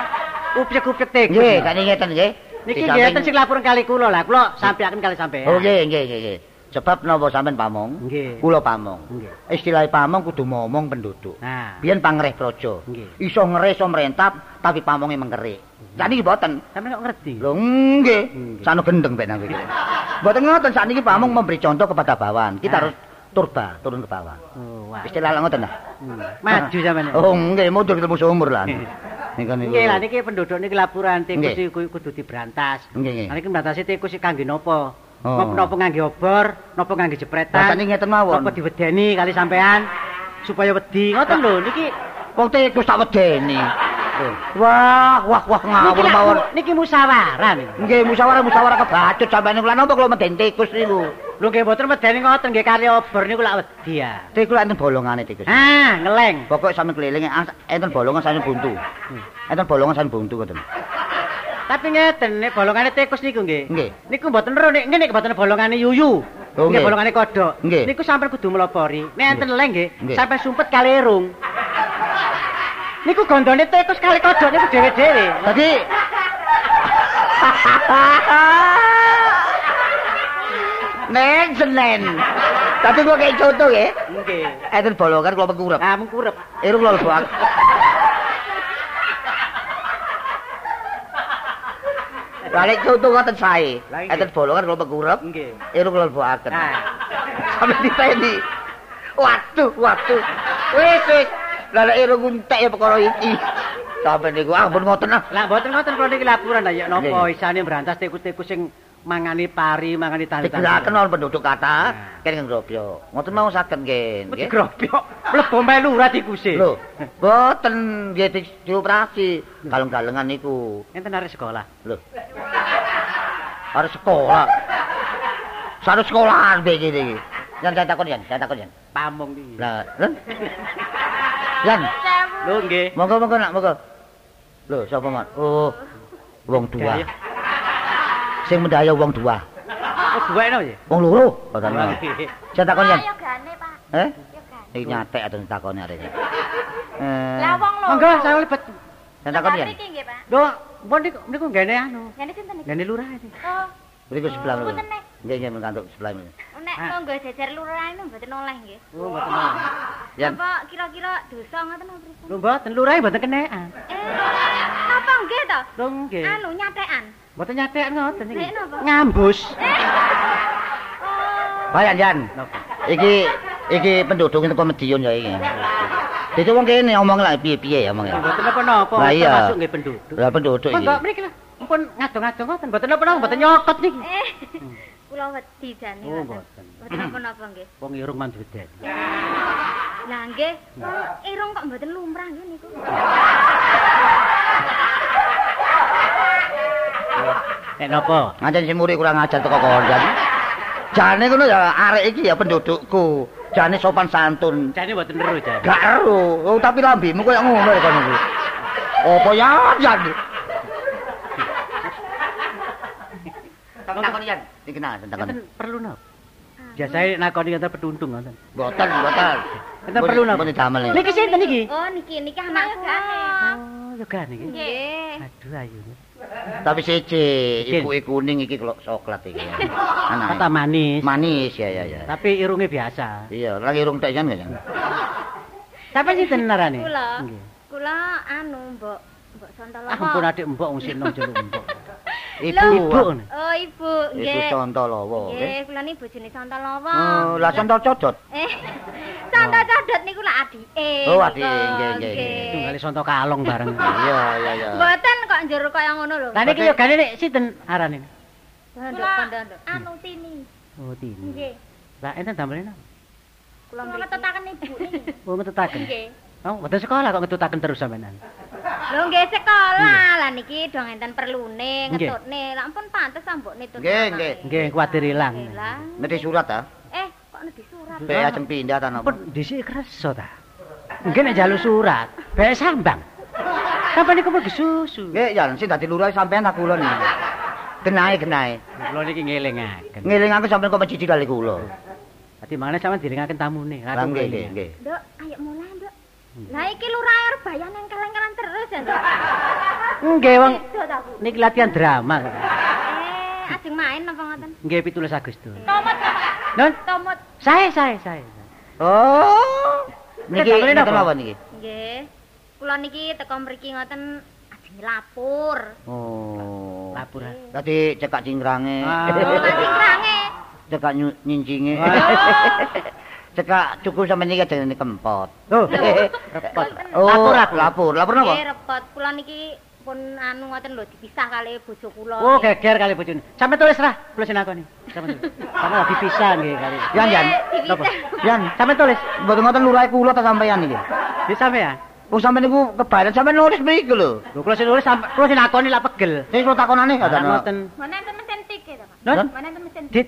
upyek-upyek tikus. Nggih, kan ngeten nggih. Niki nggih enten sing laporan kali kula lah. Kula sampeaken kali sampean. Oh nggih, nggih, nggih. Sebab napa sampean pamong? Nggih. Kula pamong. Nggih. Istilah pamong kudu momong penduduk. Nah, Biyen pangreh praja. Nggih. Iso ngereh iso merentap tapi pamonge mengkerik. Sakniki mboten. sampeyan kok ngerti? Lho nggih, sano gendeng ben nang iki. Mboten ngoten sakniki pamong memberi contoh kepada bawahan. Kita harus turba, turun ke bawah. Oh, wah. Istilah ngoten lah. Hmm. Maju sampeyan. Oh nggih, mundur ketemu seumur lah. Niku niku. Nggih lah niki penduduk niki laporan tikus Nggih. iki kudu diberantas. Nggih, nggih. Lah niki mbatasi tikus iki kangge napa? Oh. Napa napa ngangge obor, napa ngangge Lah jepretan? sakniki ngeten mawon. Napa diwedeni kali sampean supaya wedi. Ngoten lho niki Wong tikus tak wedeni. Wah, wah, wah ngawur niki, mawon. niki musyawarah niku. Nggih musyawarah musyawarah kebacut sampeyan niku. Lah napa kula meden tikus niku? Lho nggih mboten medeni ngoten nggih kali obor niku lak wedi ya. Tikus enten bolongane tikus. Ah, ngeleng. Pokok sampe keliling ah, enten bolongan sampe buntu. Enten bolongan sampe buntu ngoten. Tapi ngeten nek bolongane tikus niku nggih. Nggih. Niku mboten ero nek ngene mboten bolongane yuyu. Oh, nggih bolongane kodhok. Niku sampean kudu melopori. Nek enten leng nggih, sampean sumpet kali erung. Niku gondone tikus kali kodhok niku dhewe-dhewe. Dadi Nen senen. Tapi kok kayak contoh ya. Nggih. Enten bolongan kula pengurep. Ah, mengkurep. Irung lho buak. Balik contoh ngoten sae. Enten bolongan kula pengurep. Nggih. Irung lho buaken. Nah. Sampe diteni. Waduh, waduh. Wis wis. Nek irung entek ya perkara iki. Sampe niku ah ampun ngoten ah. Lah mboten ngoten kula niki laporan lah ya napa isane berantas tikus-tikus sing mangani pari, mangani tali-tali. Digeraken wonten penduduk kata Nah. kene ngrobyo. Ngoten mau saged nggih. Mesti nggih. grobyo. Mlebu melu ora tikuse. Lho, boten nggih di- dioperasi. Galeng-galengan niku. Enten arek sekolah. Lho. Harus sekolah. Sarus sekolahan begini saya takon yan, saya takon yan. Pamong iki. Lah, Len. Yan, Lho nggih. monggo monggo nak monggo. Lho, sapa mat? Oh, wong tua. Sing mendaya wong tua. Oh, duwe no ya? Wong loro. Nggih. Saya takon yan. Ayo gane, Pak. Eh? Gane. Iki nyatek atau takone arek. Eh. Lah wong lho. Monggo saya lebet. Saya takon yan. Iki nggih, Pak. Lho, mbon niku niku gene anu. Gane sinten iki? Gene lurah iki. Oh, Beriku sebelah Nek. Nggih nggih mengantuk sebelah ini. Nek Ah. monggo jajar lurah ini mboten oleh nggih. Oh, mboten. Yan. Apa kira-kira dosa ngoten apa pripun? Lho mboten lurah mboten kenekan. Eh, napa nggih to? Lho nggih. Anu nyatekan. Mboten nyatek ngoten iki. Nek napa? Ngambus. Oh. Bayan yan. Napa? Iki Iki penduduk teko Medion ya iki. Dadi wong kene omong lak piye-piye ya omong. Mboten napa-napa, Lah termasuk nggih penduduk. Lah penduduk iki. Monggo mriki lah. Ampun ngadong-adong ngoten, mboten napa-napa, mboten nyokot niki. Eh, kula wedi jane. Oh, Mboten. mboten. Napa-napa nggih. Wong irung manduden. Lah nggih, irung kok mboten lumrah nggih niku. Nek napa? Ngancen si muri kurang ajar teko kondan. Jane ngono ya arek iki ya pendudukku. Jane sopan santun. Jane mboten ero jane. Gak ero, oh, tapi lambimu koyo ngono kono iki. Apa ya, Jan? Takon Jan, iki kenal takon. Mboten perlu napa? Biasane nakoni enten peduntung ngoten. Boten, boten. Enten perlu napa? Boten damel iki. Niki sinten niki? Oh, niki niki anak kula. Oh, yoga niki. Nggih. Aduh ayu. Tapi siji, ibuke kuning iki kok coklat iki. Kata Anak manis. manis ya ya ya. Tapi irunge biasa. Iya, lagi irung tek jan gak Jan? Sampai sinten narane? Kula. Kula anu, Mbok Mbok Sontolowo. Ah, ampun adik mbok wong sinong jeluk mbok. Ibu. Ibu. Oh, Ibu. Ibu Nggih. Sontolowo. Nggih, kula niki bojone Sontolowo. Oh, lah contol codot. Eh, Santo Codot niku lak adike. Oh, adike, nggih, nggih. Tunggale sonto kalong bareng. Iya, iya, iya. Mboten kok njur kaya ngono lho. Lah niki yogane nek sinten arane? Kandhanduk. Anu Tini. Oh, Tini. Nggih. Lah enten damel napa? Kula ngetetaken ibu niki. Oh, ngetutaken. Nggih. Oh, mboten sekolah kok ngetutaken terus sampean. Lho nggih sekolah. Lah niki dong enten perlune ngetutne. Lah ampun pantes ambok nitut. Nggih, nggih. Nggih, kuwatir ilang. Ngerti surat ta? Eh, kok nedhi surat. Be ajeng pindah ta napa? Ampun dhisik kerso ta. Nggih nek njaluk surat, bae sambang. Sampai niku pergi susu. Nggih, Jan, sing dadi lurah sampean tak kula niki. Genahe, genahe. Kula niki ngelingaken. Ngeling aku sampean kok mencicil kali kula. Dadi mangane sampean diringaken tamune. Lah nggih, nggih. Nduk, ayo mulai. Lah iki lurah arep bayan yang kelengkeran terus ya, Nduk. Nggih, wong niki latihan drama. Eh, ajeng main apa ngoten? Nggih 17 Agustus. Tomot, Non, tomot. saya saya saya. Oh. Niki napa? napa niki? Nggih. Kula niki teko mriki ngoten ajeng lapor. Oh. Lapor. Dadi cekak cingrange. Ah. Oh, cingkrange. Cekak nyincinge. Cekak cukup sampean niki jenenge kempot. Oh, repot. Oh, Lapor aku. Lapor, lapor napa? Nggih, repot. Kula niki pun anu ngoten lho dipisah kali bojo kula. Oh, geger kali bojone. Sampe tulis ra, kula sinakoni. Sampe tulis. Sampe lagi pisah nggih kali. Yan, Yan. Napa? Dipisah. Yan, Sampe tulis. mboten ngoten lurah kula ta sampean niki. Di sampean. Oh sampean niku kebaran sampean nulis mriki lho. Lho kula sing nulis sampe kula sinakoni lak pegel. Sing kula takonane ngoten. Mana enten mesin tik ya, Pak? Enten mesin tik?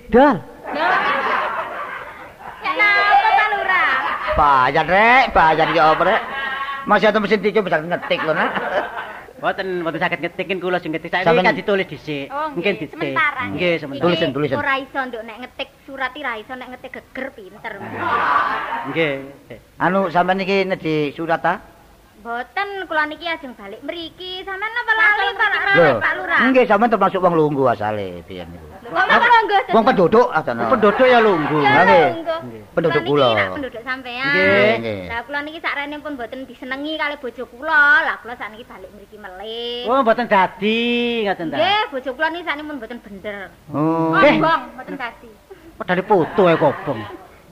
Kenapa Pak Lurah? Bayar rek, bayar ya apa rek. Masih ada mesin tiga bisa ngetik lho nak. Mboten mboten saged ngetikin kula sing ngetik. Saiki Sampeyan- kan ditulis dhisik. Oh, Mungkin. Sementara. Nggih, Iki sementara. Tulisin, tulisin. Ora iso nduk nek ngetik surat iki ra iso nek ngetik geger pinter. Nggih. Anu sampean niki nedhi surat ta? Boten kula niki ajeng balik mriki. Sampeyan napa lali Pak Lurah? Nggih sampean termasuk wong lungguh asale biyen niku. Wong napa longgo? Wong penduduk asana. Penduduk ya lungguh. Ya, nggih. Nggih. Penduduk Kula penduduk sampean. Nggih. Lah kula niki sakrene pun boten disenengi kali bojo kula. Lah kula sakniki balik mriki melih. Oh, mboten dadi ngaten ta. Nggih, bojo kula niki sakniki pun boten bener. Oh. Nggih. Bong, boten dadi. Padahal foto ya kobong.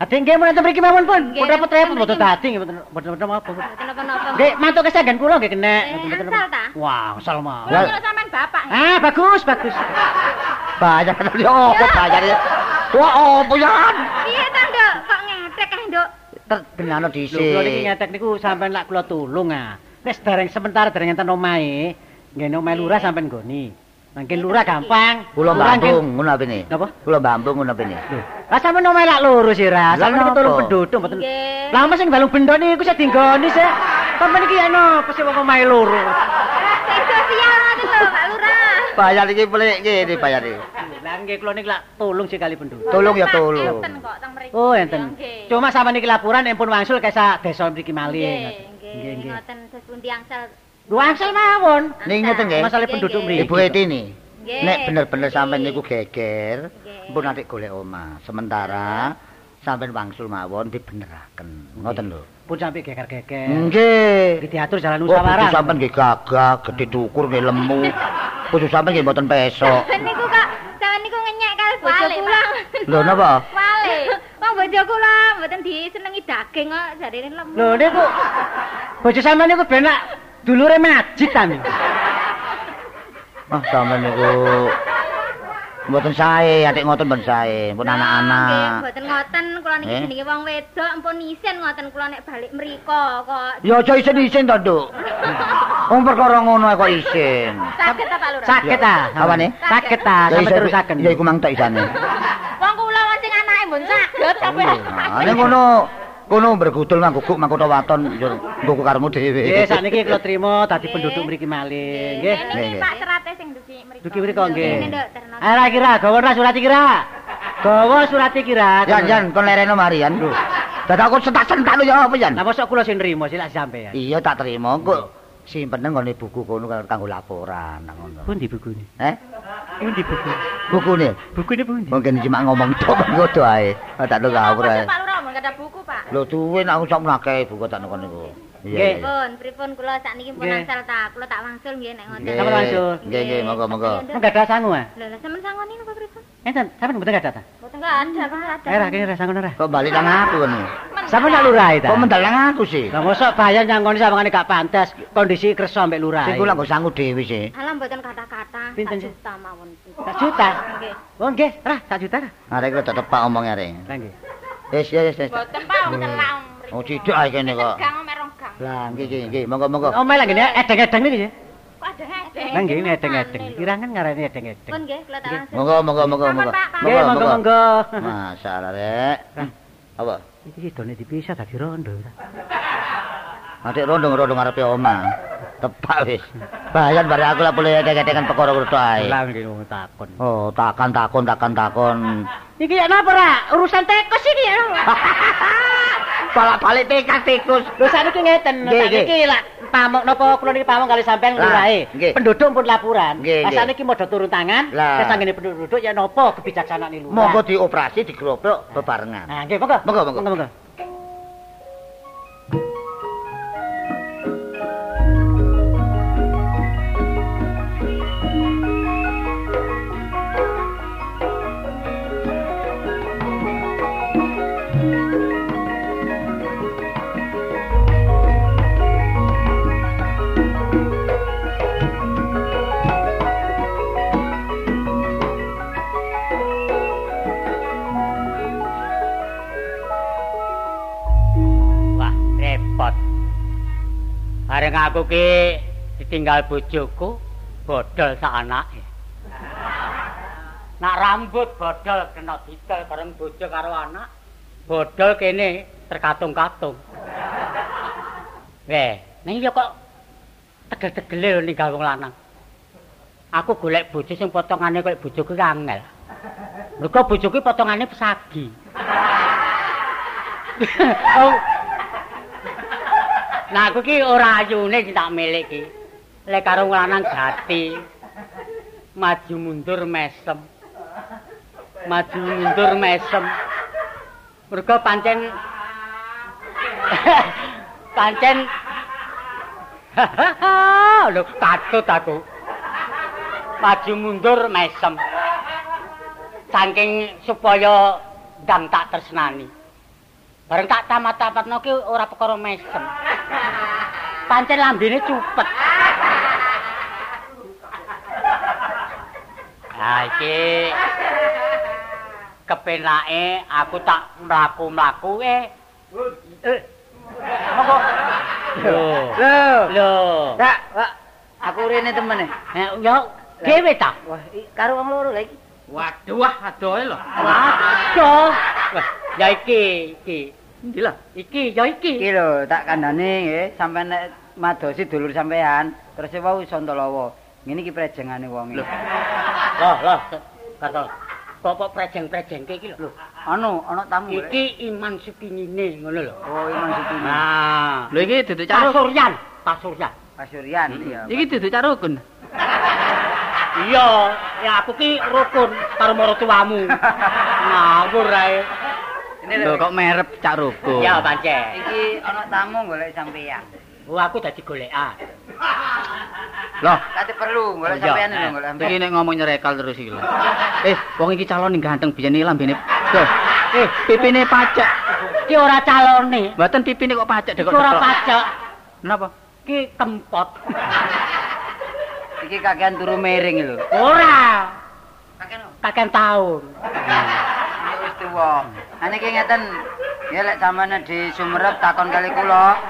Ade nggih enten mriki mawon pun. Nggih, Pun repot-repot mriki. mboten dadi nggih mboten mboten mboten apa. Boten napa-napa. Nggih, mantuk kesenggan kula nggih kena. Eh, angsal ta? Wah, asal mah. Kula sampean bapak. Ah, bagus, bagus. Bayar ya apa bayar ya? Wah, apa ya? Piye ta, Nduk? Kok ngedek kae, Nduk? Terbenano Lho, kula niki dhisik. ngetek niku sampean lak kula tulung ah. Wis dereng sementara dereng enten omahe, nggih omahe lurah sampean nggoni. Mangke lurah gampang. Kula Lurah nggih- Bambung ngono apene? Napa? Kula Bambung ngono apene? Lho, lah sampean omahe lak loro sih ra. Lah, Sampean niku napa? tulung penduduk mboten. Lah mas sing balung bendok niku sing dinggoni sih. Sampeyan iki ya napa sih wong omahe loro. Sing sosial ngoten lho, Pak Lurah. Bayar iki pelik ngene bayar iki. Lah nggih kula niku lak tulung sih kali penduduk. Tolong ya Enten tolong. kok teng mriki. Oh, enten. Cuma sampean iki laporan empun wangsul kesa desa mriki malih. Nggih, Nggih, nggih. nggih. Ngoten terus pundi angsal. Lu wangsul mawon. Ning nggih. Masalah penduduk mriki. Ibu Etini. Nggih. Nek bener-bener sampean niku geger, mpun nanti golek omah. Sementara sampean wangsul mawon dibeneraken. Ngoten lho. Pun sampai geger-geger. Nggih. Diatur jalan Oh, bojo musyawarah. sampean nggih gagah, gedhe dukur nggih lemu. Bojo sampean nggih mboten pesok. niku kok sampean niku ngenyek kali kula. Lho napa? Wale. Wong bojo kula mboten disenengi daging kok jarine lemu. Lho niku bojo sampean niku ben nak dulure majid ta. Ah, sampean niku mboten sae, atik ngoten mboten sae, pun Nggih, anak-anak. mboten ngoten kula niki Eh? jenenge wong wedok ampun isin ngoten kula nek balik mriko kok. Ya aja isin-isin to, Nduk. Wong perkara ngono kok isin. Saged ta Pak Lurah? Sakit ta? Awane? Sakit ta? Sampe terusaken. Ya iku mang tok isane. Wong kula wong sing anake mbon saged sampe. Ah, ning ngono kono bergudul mangguguk mangkota waton yo nggo karemu dhewe. Nggih, sakniki kula trima dadi penduduk mriki malih. Nggih. Ini Nggih, Pak Serate sing duki mriko. Duki mriko nggih. Ini nduk terno. Ayo ra kira, gawa ra surat iki ra. Gawa surat iki ra. Jan jan kon lereno marian. Dadak aku sentak-sentak lho ya apa jan? Lah mosok kula sing nrimo silak sampean. Iya tak terima kok. Simpen nang ngene buku kono kanggo laporan nang ngono. Pundi bukune? Eh? Pundi buku? Bukune. Bukune pundi? Mungkin cuma ngomong tok ngono ae. Tak ada ngawur ae. Pak Lurah mun ada buku. Lho tuwe nek aku sak menake buku tak nang niku. Nggih. Iya. Pripun, pripun kula sakniki pun Nggih. angsal ta. Kula tak wangsul nggih nek ngoten. Nggih. Sampeyan langsung. Nggih nggih monggo monggo. Enggak ada sangu ah. Lho, sampean sangoni napa pripun? Enten, sampeyan mboten ada ta? Mboten enggak ada, Pak. ada. Eh ra kene ra sangono ra. Kok balik nang aku ngono. Sampeyan nak lurah ta? Kok mendal nang aku sih? Lah mosok bahaya nyangkoni sampeyan gak pantes kondisi kersa mbek lurah. Sing kula nggo sangu dhewe sih. Alah mboten kata-kata. Pinten juta mawon. Sak juta. Nggih. Oh nggih, ra sak juta ra. Arek kula tak tepak omongnya arek. Nggih. Wis ya wis. Mboten Pak, wong telang mriki. Oh cidak ae kene kok. Gang merong gang. Lah nggih nggih nggih monggo monggo. Omel lah ngene edeng-edeng niki. Kok ada ngedeng? Lah nggih edeng-edeng. Kirangan ngarani edeng-edeng. Pun nggih, kula tak. Monggo monggo monggo monggo. Nggih, monggo monggo. Masalah rek. Apa? Iki sidone dipisah dadi rondo. Adik rondong-rondong ngarepe omah. Tepak wis. Bayan bare aku lah boleh edek-edekan perkara ngono ae. Lah nggih takon. Oh, takkan takon takkan takon. Iki ya napa ra? Urusan tekos iki ya. Balak-balik tekas tikus. Lho sakniki ngeten, sakniki lak pamuk napa kula niki pamuk kali sampean lurahe. nggih. Penduduk pun laporan. Lah sakniki modho turun tangan, Lah. kesanggene penduduk ya napa kebijaksanaan lurah. Monggo dioperasi digrobok bebarengan. Nah, nggih, monggo. Monggo, monggo. monggo. Bareng aku ki ditinggal bojoku, bodol sak anake. Nak rambut bodol kena didol bareng bojo karo anak. Bodol kene terkatung-katung. Weh, ning ya kok tegel-tegele ninggal wong lanang. Aku golek bojo sing potongane koyo bojoku angel. Mergo bojoku potongane pesagi. Nah aku ki ora ayune sing tak milik ki. Lek karo lanang gati. Maju mundur mesem. Maju mundur mesem. Mergo pancen pancen Lho katut aku. Maju mundur mesem. Saking supaya ndang tak tresnani. Bareng tak tamat-tamatno ki ora perkara mesem. Pancen lambene cupet. Ha iki kepenake aku tak mlaku-mlaku eh. Eh. Monggo. Lho. Lho. Tak. Aku rene temene. Eh, yo dhewe ta? Wah, karo wong loro lha iki. Waduh, wah adoe lho. Waduh. Wah, ya iki, iki. Endi lah? Iki, ya iki. Iki lho, tak kandhane nggih, sampean nek madosi dulur sampean, terus wau Santalawa. Ngene iki prejengane wong iki. Loh, loh. Kata Bapak prejeng-prejengke iki lho. Anu, ana tamu. lho. Iki iman supingine ngono lho. Oh, Iman Sutini. Nah, Lho iki duduk Pak caruk. Suryan, Pak Suryan. Pak Suryan iya. Iki duduk carukun. Iya, ya aku ki rukun karo maratuwamu. Ngawur ae. Lho kok merep cak rukun. Ya, pancen. Iki ana tamu golek sampean. Oh, aku dadi golekan. Loh, Kate perlu golek iya. sampean lho golek iki nek ngomong nyerekal terus iki lho. Eh, wong iki calon ning ganteng biyen iki lambene. Eh, pipine pacak. Ki ora calone. Mboten pipine kok pacak Ki kok ora pacak. Napa? Ki kempot. Iki kakean turu miring lho. Ora. Kakean taun. Ya tuwa. Ha niki ngeten. Ya lek sampeyan di Sumerep takon kali kula.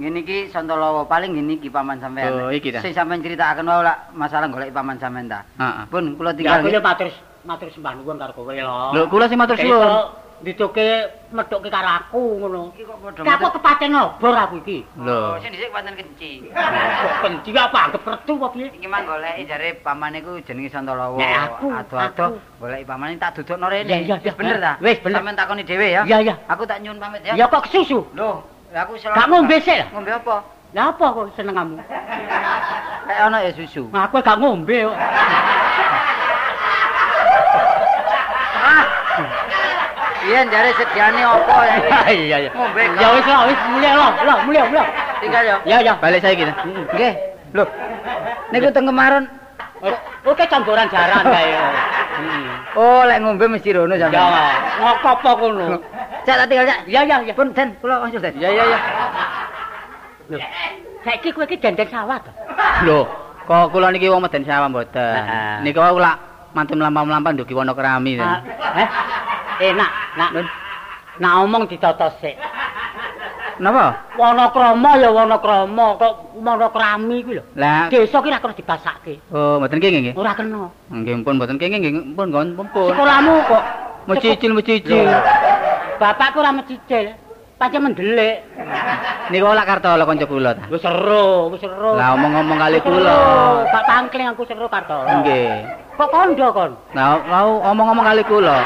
Ngene iki Santalawa paling ngene iki paman sampean. Oh, iki ta. Sing sampeyan critakaken wae lak masalah golek paman sampean ta. Heeh. Pun kula Ya tinggal. aku yo matur matur sembah nuwun karo kowe lho. Lho, kula sing matur suwun. Dituke metuke karo aku ngono. Iki kok padha Ki aku kepaten obor aku iki. Lho. Sing dhisik pancen kenci. Kok kenci apa anggap retu apa piye? Iki mang goleki jare pamane ku jenenge Santalawa. Ado-ado aku. goleki pamane tak dudukno rene. Bener ta? Wis, bener. Sampeyan takoni dhewe ya. Iya, iya. Aku tak nyuwun pamit ya. Ya kok kesusu? Lah aku selalu Gak ngombe sik. Ngombe apa? Lah apa kok seneng kamu? Lek ana ya susu. Nah, aku gak ngombe kok. Iya, jare sediane apa ya? Iya, iya. Ngombe. Ya wis lah, wis mulai lah, lah mulai, mulai. Tinggal ya. Ya, ya. Balik saiki. Nggih. Loh. Niku teng kemaron Oke campuran jaran kae. Heeh. Oh, lek ngombe mesti rono Ya, sampeyan. ngopo kono? Cak tak tinggal cak. Ya, ya, ya. Pun Den, kula wajur Den. Ya ya ya. Lho, saiki kowe iki dendeng sawah to? Lho, kok kula niki wong meden sawah mboten. Wae kula mantun mlampah-mlampah ndugi wana kerami. Eh, enak, nak. Nak omong ditotos sik. Napa? Wana krama ya wana krama, kok wana krami kuwi lho. Lah, Desa ki ra kena dibasakke. oh mboten kenging nggih. Ora kena. Nggih pun mboten kenging nggih, pun nggon pun. Sekolahmu kok Mecicil-mecicil. Bapakku ora mecicil. Pancen mendelik. Niku lak Kartolo kanca kula ta. Wis seru, wis seru. Lah omong-omong kali kula. Pak Pangkling aku seru karto. Nggih. Kok kondo kon? Lah lau omong-omong kali kula.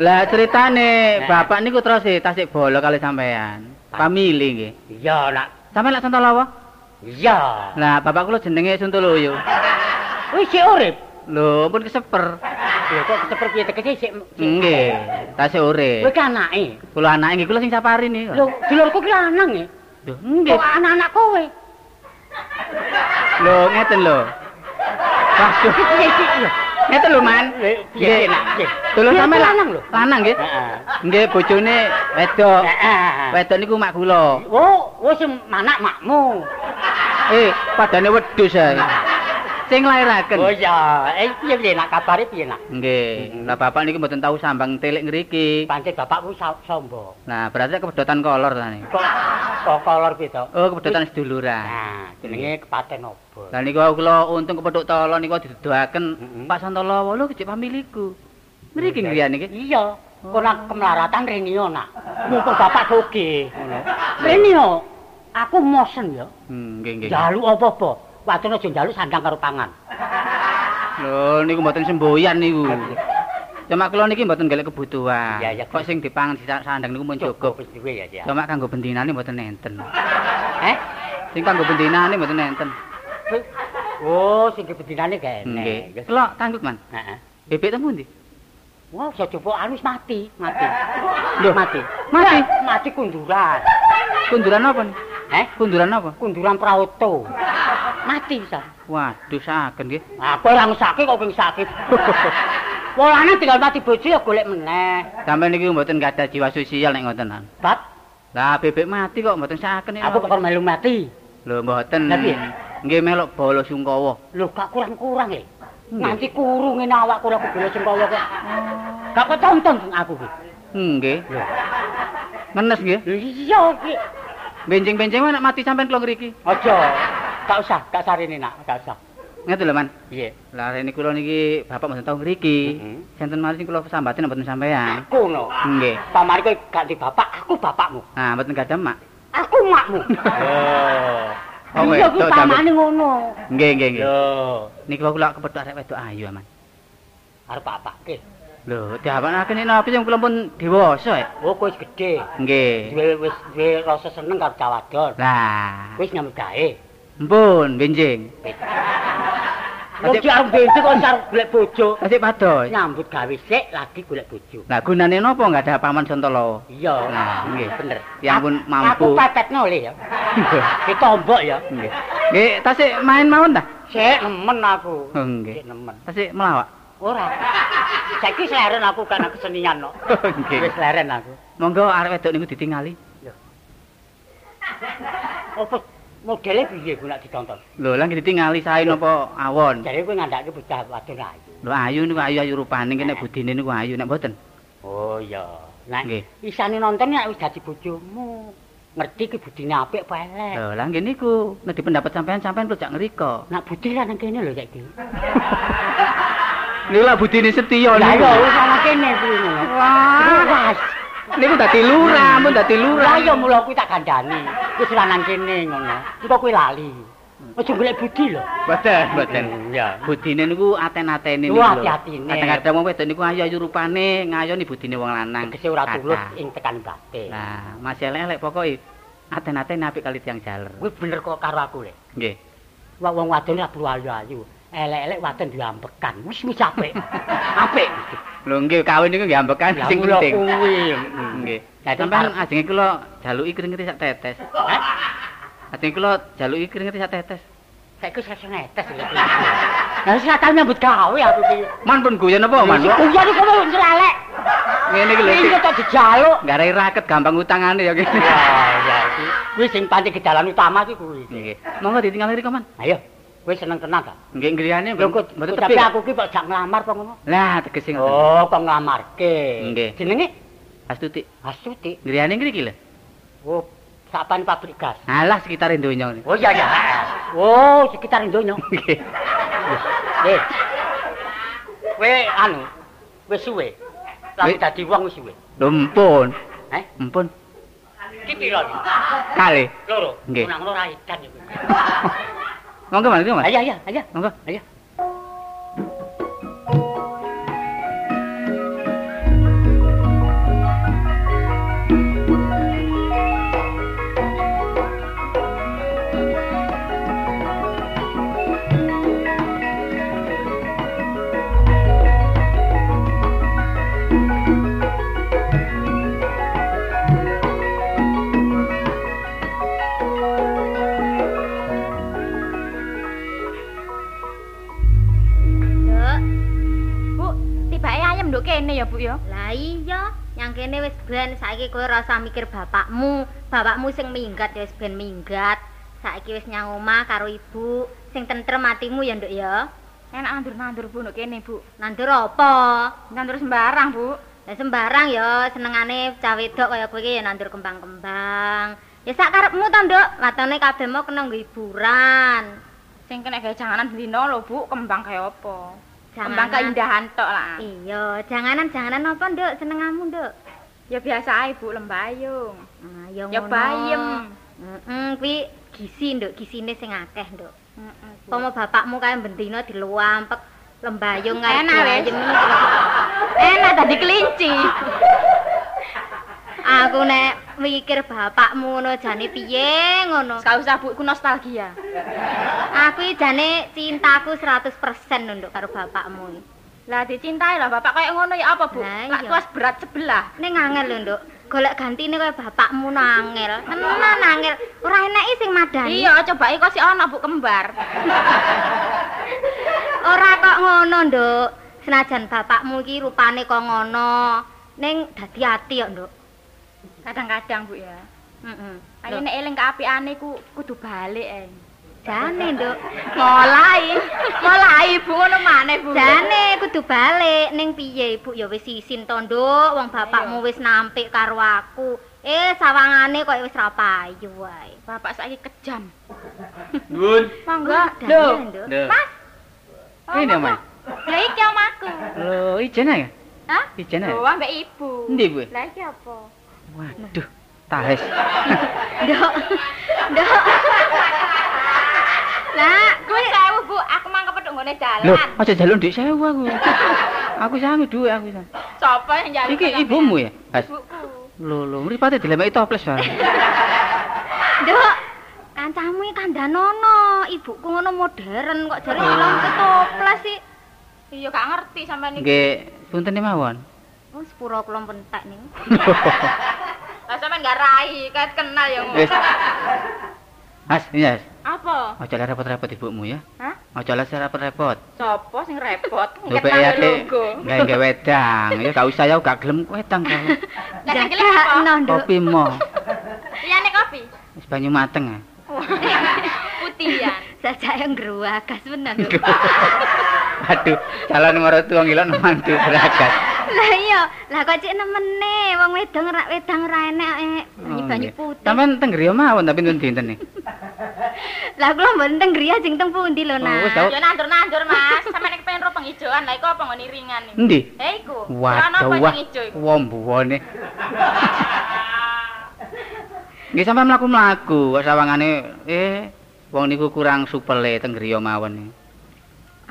Lah ceritane bapak niku terus e tasik bola kali sampean. Pamili nggih. Iya, nak. Sampeyan lak Santalawa? Iya. Lah bapak kula jenenge Suntoloyo. Wis sik urip. Lho, pun keseper. Lho kok seperti tegese sik. sik- Nggih, tasik urip. ki anake. Kula anake nggih kula sing sapari niku. Lho, dulurku ki lanang ya. Lho, nggih. Kok anak-anak kowe? Lho, ngeten lho. Piye lho? Ngeten lho, Man. Piye? Lho Piye sampe lanang lho. Lanang nggih. Heeh. Nggih, bojone wedok. Heeh. Wedok niku mak kula. Oh, wis manak makmu. Eh, padane wedhus ae. Sing lairaken. Oh iya, eh piye piye nak kabare piye nak? Nggih. Lah bapak niku mboten tahu sambang telik ngriki. Pancen bapakku sa- sombong. Nah, berarti kepedotan kolor ta niku. Kok kolor piye to? Oh, kepedotan seduluran. Nah, jenenge kepaten obor. Lah niku kula untung kepethuk tolo niku diduduhaken Mm-mm. Pak Santolo lho kecik pamiliku. Mriki nggih niki. Iya, kok nak kemelaratan renio nak. Mumpung bapak ngono. Renio, aku mosen ya. Hmm, nggih nggih. Jaluk apa-apa. Watune aja njaluk sandang karo pangan. Lho niku mboten semboyan niku. Cuma kula niki mboten golek kebutuhan. Iya, iya. Kok sing dipang di sandang niku mun cukup. duwe ya, ya. Cuma kanggo bendinane mboten enten. Eh? Sing kanggo bendinane mboten enten. Oh, sing kebedinane kene. Nggih. Kula tangguk, Man. Heeh. Bebek teng pundi? Wah, iso coba anu wis mati, mati. Lho, mati. mati? Ya, mati kunduran. Kunduran apa nih? Eh? Kunduran apa? Kunduran prauto. Mati bisa. Waduh, saken nggih. Aku ora ngesake kok ping sakit. Polane tinggal mati bojo ya golek meneh. Sampeyan niki mboten gadah jiwa sosial nek ngoten. Nan. Bat, Lah bebek mati kok mboten saken aku kok melu mati. Lho mboten. Nggih melok bala sungkawa. Lho gak kurang-kurang le. Nggih. Nanti kuru ngene awakku ora kebelo sengkawa kok. Gak kok tonton aku ki. Nggih. Menes nggih. Lho iya ki. Benjing-benjing nek mati sampean kula ngriki. Aja. Gak usah, gak sarene nak, gak usah. Ngeten lho, Man. Piye? Lah rene kula niki bapak mboten tau ngriki. Heeh. Senten mari kula sambaten mboten sampean. Kono. Nggih. Pamane kowe gak di bapak, aku bapakmu. Nah, mboten gadah mak. Aku makmu. Oh, iya ku wedok pamane ngono. Nggih, nggih, nggih. Lho, Niki kula kepethuk arek wedok ayu, Man. arep bapakke. Lho, diawanake nek napa sing kula pun dewasa ya. Oh, kowe wis gedhe. Nggih. Duwe wis duwe rasa seneng karo cawadon. Lah, Wis nyambut gawe. Mpun benjing. Lho ki arep bentuk kok arep golek bojo. Asik pados. Nyambut gawe sik lagi golek bojo. Lah gunane napa enggak ada paman Sontolo? Iya. Nah, nggih. bener. Ya ampun, Aku- mampu. Aku pepetno le ya. Ditombok ya. Nggih. Nggih, tasik main mawon ta? Sik nemen aku. Oh, nggih. Sik nemen. Tasik melawak. Ora. Saiki seleren aku karena kesenian no. Nggih. Wis leren aku. Monggo arek wedok niku ditingali. Apa modele piye ku nek ditonton? Lho, lah nggih ditingali sae napa awon. Jare kowe ngandake bocah wadon ayu. Lho ayu niku ayu-ayu rupane kene budine niku ayu nek mboten. Oh iya. Nek Nggih. isane nonton nek wis dadi bojomu. Ngerti ki budine apik apa elek. Lho, lah nggih niku nek di pendapat sampean sampean kok jak ngriko. Nak budi lah nang kene lho saiki. Niku lah budine setya Lah niku. iya wis nang kene kuwi ngono. Wah. Niku dadi lurah, ampun dadi lurah. Lah iya mula kuwi tak kandhani. Wis lah nang kene ngono. Engko kowe lali. Aja golek budi lho. Mboten, mboten. Ya. Budine niku aten-atene niku. Hati-hatine. Kadang-kadang wong wedok niku ayu-ayu rupane, ngayoni budine wong lanang. Tegese ora tulus ing tekan batin. Nah, masih elek-elek pokoke aten-atene apik kali tiang jaler. Kuwi bener kok karo aku le. Nggih. Wong wong wadon ora perlu ayu-ayu. Elek-elek wadon diambekan. Wis wis apik. apik. Lho nggih kawin niku nggih ambekan sing penting. kuwi. Nggih. Lah, Sampeyan arep- ajenge kula jaluki kring-kring sak tetes. Hah? Ajenge kula jaluki kring-kring sak tetes. Saiki sesuk netes lho. Lah wis tau nyambut gawe aku ki. Man pun guyon apa, Man? Iya iki kowe nyelelek. Ngene iki lho. Iki kok dijaluk. Garai raket gampang utangane ya kene. Ya ya iki. Kuwi sing pancen gedalan utama ki kuwi. Nggih. Monggo ditinggal riko, Man. Ayo. Kowe seneng tenan ta? Nggih ngriyane mboten tapi aku ki kok jak nglamar kok ngono. Lah tegese ngoten. Oh, kok nglamarke. Nggih. Jenenge Astuti. Astuti. Ngriyane ngriki lho. Oh, sapan pabrik gas. Alah sekitar donya. Oh iya ya. Oh, sekitar donya. Nggih. Kowe anu, wis suwe. Lah dadi wong wis suwe. Lho mpun. Eh? Mpun. Ki iki? Kali. Loro. Nggih. Nang loro edan iki. Monggo Man, monggo, Man. Ayo ayo ayo. Monggo. Kene ya, Bu ya. lah iya, yang kene wis ben saiki kowe ora usah mikir bapakmu. Bapakmu sing minggat ya wis ben minggat. Saiki wis nyang omah karo ibu, sing tentrem atimu ya, Nduk ya. Enak nandur-nandur Bu nduk kene, Bu. Nandur apa? Nandur sembarang, Bu. Lah sembarang ya senengane cah wedok kaya kowe ya nandur kembang-kembang. Ya sak karepmu to, Nduk. Watone kabeh mau kena nggo hiburan. Sing kena gawe janganan dino lho, Bu, kembang kaya apa? Kembang Janganan. keindahan tok lah. Iya, janganan-janganan apa, Nduk? Senengamu, Nduk? Ya biasa ae, Bu, lembayung. Ah, ya Ya ngono. bayem. Heeh, kuwi gizi, Nduk. Gisine sing akeh, Nduk. Heeh. Pomo bapakmu kae bendina diluampek lembayung Enak, wes. ayem. Enak tadi kelinci. Aku nek mikir bapakmu ngono jane piye ngono. Gak usah Bu, ku nostalgia. Aku jane cintaku 100% lho, Nduk karo bapakmu. Lah dicintai lah bapak kayak ngono ya apa, Bu? Lak tuas berat sebelah. Ning angel lho, Nduk. Golek gantine kaya bapakmu no angel. Tenan angel. Ora eneki sing madani. Iya, coba kok si ana Bu kembar. Ora kok ngono, Nduk. Senajan bapakmu iki rupane kok ngono, ning dadi ati kok, Nduk. Kadang-kadang Bu ya. Heeh. Ayo nek eling keapiane ku kudu balik eh. Jane, Nduk. Mulai. Mulai Bu ngono maneh Bu. Jane kudu balik ning piye Ibu ya wis isin to, Nduk. Wong bapakmu wis nampik karo aku. Eh, sawangane kok wis ra payu wae. Bapak saiki kejam. Nun. Monggo. Daniel, Nduk. Mas. Ini omah. Lah iki omahku. Lho, ijen ae. Hah? Ijen ae. Lho, ambek ibu. Endi, Bu? Lah iki apa? Waduh, tahes. Nduk. Nduk. Lah, Kuwi sewu Bu, aku mang kepethuk nggone Lho, dalan. aja jaluk ndik sewu aku. Aku sangu duwe aku sangu. Sopo yang jalan? Iki ibumu ya? Has. Ibuku. Lho, lho, mripate dilemeki toples bareng. Nduk. Kancamu iki kandhanono, ibuku ngono modern kok jare ilang ketoples sih. Iya gak ngerti sampean iki. Nggih, punten mawon. Oh, sepuro kula pentek ning. Lah sampean gak rai, ket kenal ya. Wis. Mas, yes. Apa? Aja lah repot-repot ibumu ya. Hah? Aja lah repot-repot. Sopo sing repot? Lho pek ya Dik. Gawe gawe wedang. Ya gak usah ya gak gelem wedang kau. Lah sing gelem apa? Kopi mo. Liyane kopi. Wis banyu mateng ah. Putihan. sajake ngruwagas bener nduk Aduh, calon maratuwa ngilon mantu beragas. Lah iya lah kok cek nemene wong wedang rak wedang ora enek eh, banyu putih Sampeyan teng griya mawon tapi nun dinten nih. lah kula mboten teng griya sing teng pundi lho Oh, wis, tau. Yo nandur-nandur Mas, sampeyan iki pengen ro penghijauan. Lah iku apa nggon iringan iki? Endi? Eh iku. Waduh, wah. sing ijo iku? Wombuane. Nggih sampeyan mlaku-mlaku, kok sawangane eh wong niku kurang supele teng griya mawon nih.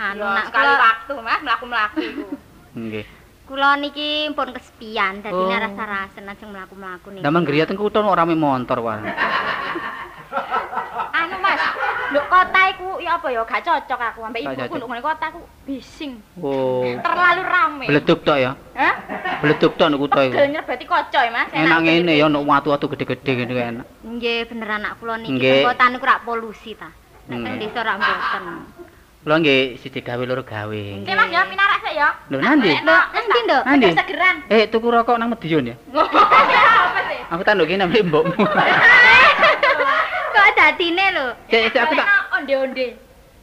anu nak sekali kula waktu Mas mlaku-mlaku iku. Nggih. Kula niki pun kesepian dadi Oh. rasa-rasen ajeng mlaku-mlaku niki Damang griya teng kutho ora rame montor wae. Anu Mas, lho kota iku ya apa ya gak cocok aku ambek ibuku lho ngene kota ku bising. Oh. Terlalu rame. Bleduk tok ya. Hah? Bleduk tok nek kutho iku. Pegel nyrebeti kaca ya Mas. Enak ngene ya nek watu-watu gede-gede ngene enak. nggih bener anak kula niki kota niku rak polusi ta nek teng Hmm. desa rak mboten Kula nggih siji gawe loro gawe. Oke Mas ya pinarak sik ya. Lho nanti? lho endi nduk Nanti? Segeran. Eh tuku rokok nang Medion ya. Apa sih? Aku tak kene mbek mbokmu. kok dadine lho Cek cek aku tak onde-onde.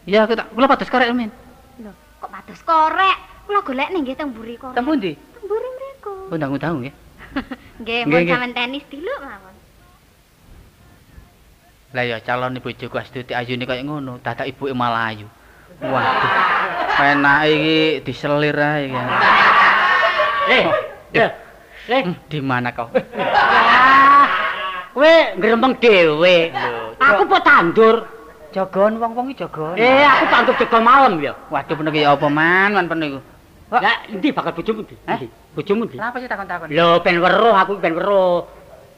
Ya aku tak kula pados karek men. lho kok pados korek kula golek ning nggih teng mburi korek Teng pundi? teng mburi mriku Undang-undang nggih. nggih Nggih, mun nggih. sampean tenis dulu mawon Lah ya calon bojoku Astuti ayune kaya ngono, dadak ibuke malah ayu. Waduh. Enak iki diselir ae kan. Eh, eh, eh. Hmm, Di mana kau? Kowe ngrembeng dhewe. Aku kok tandur. Jogon wong-wong iki jogon. Eh, aku tandur jaga malam ya. Waduh bener iki apa man, man pen niku. Lah, endi bakal bojomu? Endi? Bojomu ndi? Kenapa sih takon-takon? Lho, ben weruh aku ben weruh.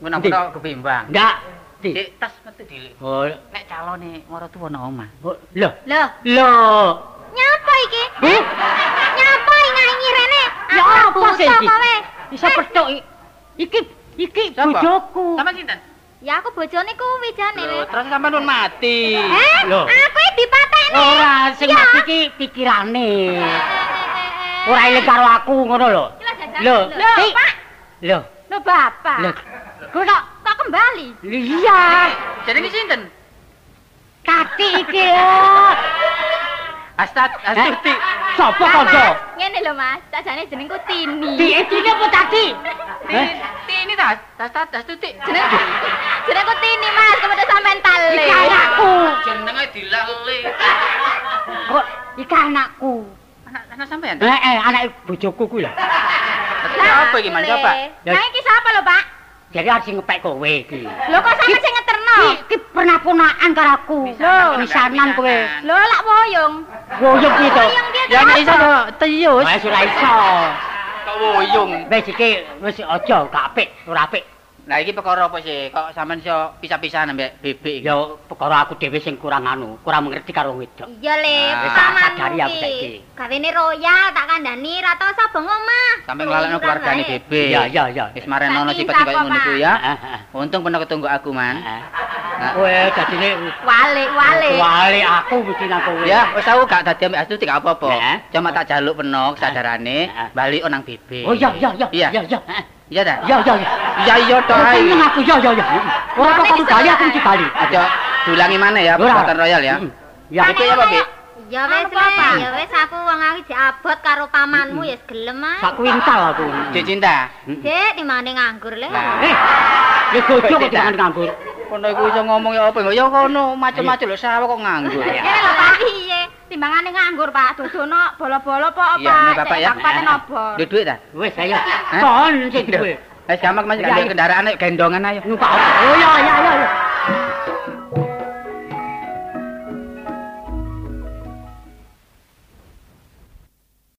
Ngono aku kebimbang. Ndak. Dik tas metu dilik. Oh, Nek calone maratuwa nang omah. oh, lho. lho Lho. nyapa iki Eh, nyapa nyanyi rene Ya apa sih iki? Bisa petuk iki iki Siapa? bojoku. Sama sinten? ya aku bojone kuwi jane Lho, terus sampean pun mati. eh Lho. aku iki dipatekne Ora sing mati iki pikirane. Ora eling karo aku ngono lho. Lho, Lho. Pak. Lho, Lho Bapak. lho. Kok kembali? Iya, Jadi ini sinten? kati iki. lho. Astad, Astuti. Sopo kanca? Ngene lho Mas, sajane jenengku Tini. Di iki apa tadi? Ini, ini tas, tas, tas, Astuti. Jeneng jenengku Tini Mas, kemudian sampean tali. Iki anakku. Jenenge dilali. Kok iki anakku. Anak anak sampean. Eh, eh, anak bojoku kuwi lho. Tapi apa iki man coba? Nah iki sapa lho Pak? Jadi harus ngepek kowe iki. Lho kok sampe sing ngeterno? Iki pernah ponakan karo aku. Pisanan kowe. Lho lak woyong. Woyong iki to. Ya nek iso to teyus. Wes ora iso. Kok woyong. Wes iki wis aja gak apik, ora apik. Nah iki perkara apa sih? Kok sampean iso pisah-pisah ambek bebek iki? Ya perkara aku dhewe sing kurang anu, kurang mengerti karo wedok. Iya le, pamanmu sadari aku iki. saiki. Gawene royal tak kandhani ra tau sabong omah. Sampe nglalekno keluargane bebek. Iya, iya, iya. Wis Saking sifat kaya cakep, ngono ku ya. Heeh, heeh. Untung pernah ketunggu aku man. Kowe dadine Wale, wale. wale aku mesti nang kowe. Ya, wis aku gak dadi ambek Astuti gak apa-apa. Cuma tak jaluk penog sadarane balik nang bebek. Oh iya, iya, iya. Iya. Iya, iya. Iya ta? Iya, iya, iya. Iya iya tok Oh, ae. seneng aku, iya, iya, iya. Ora kok kamu bali aku mesti bali. Aja diulangi mana ya perbuatan royal ya. Ya. Apa, Bek? Ya wis Anu apa? le, ya wis aku wong aku diabot karo pamanmu ya gelem ae. Sak kuintal aku. Cek cinta. Dik dimane nganggur le. Eh, ya gojo kok jangan nganggur. Kono iku iso ngomong ya apa ya kono macam-macam lho sawo kok nganggur. Ngene lho Pak. Piye? Timbangane nganggur Pak, dodono bolo-bolo apa apa? Iya, Bapak ya. Kabupaten obor. Duit duit ta? Wis ayo. Son sing duwe. Wis gampang Mas Iya, iya. kendaraan ayo gendongan ayo. Numpak. Oh iya iya. iya.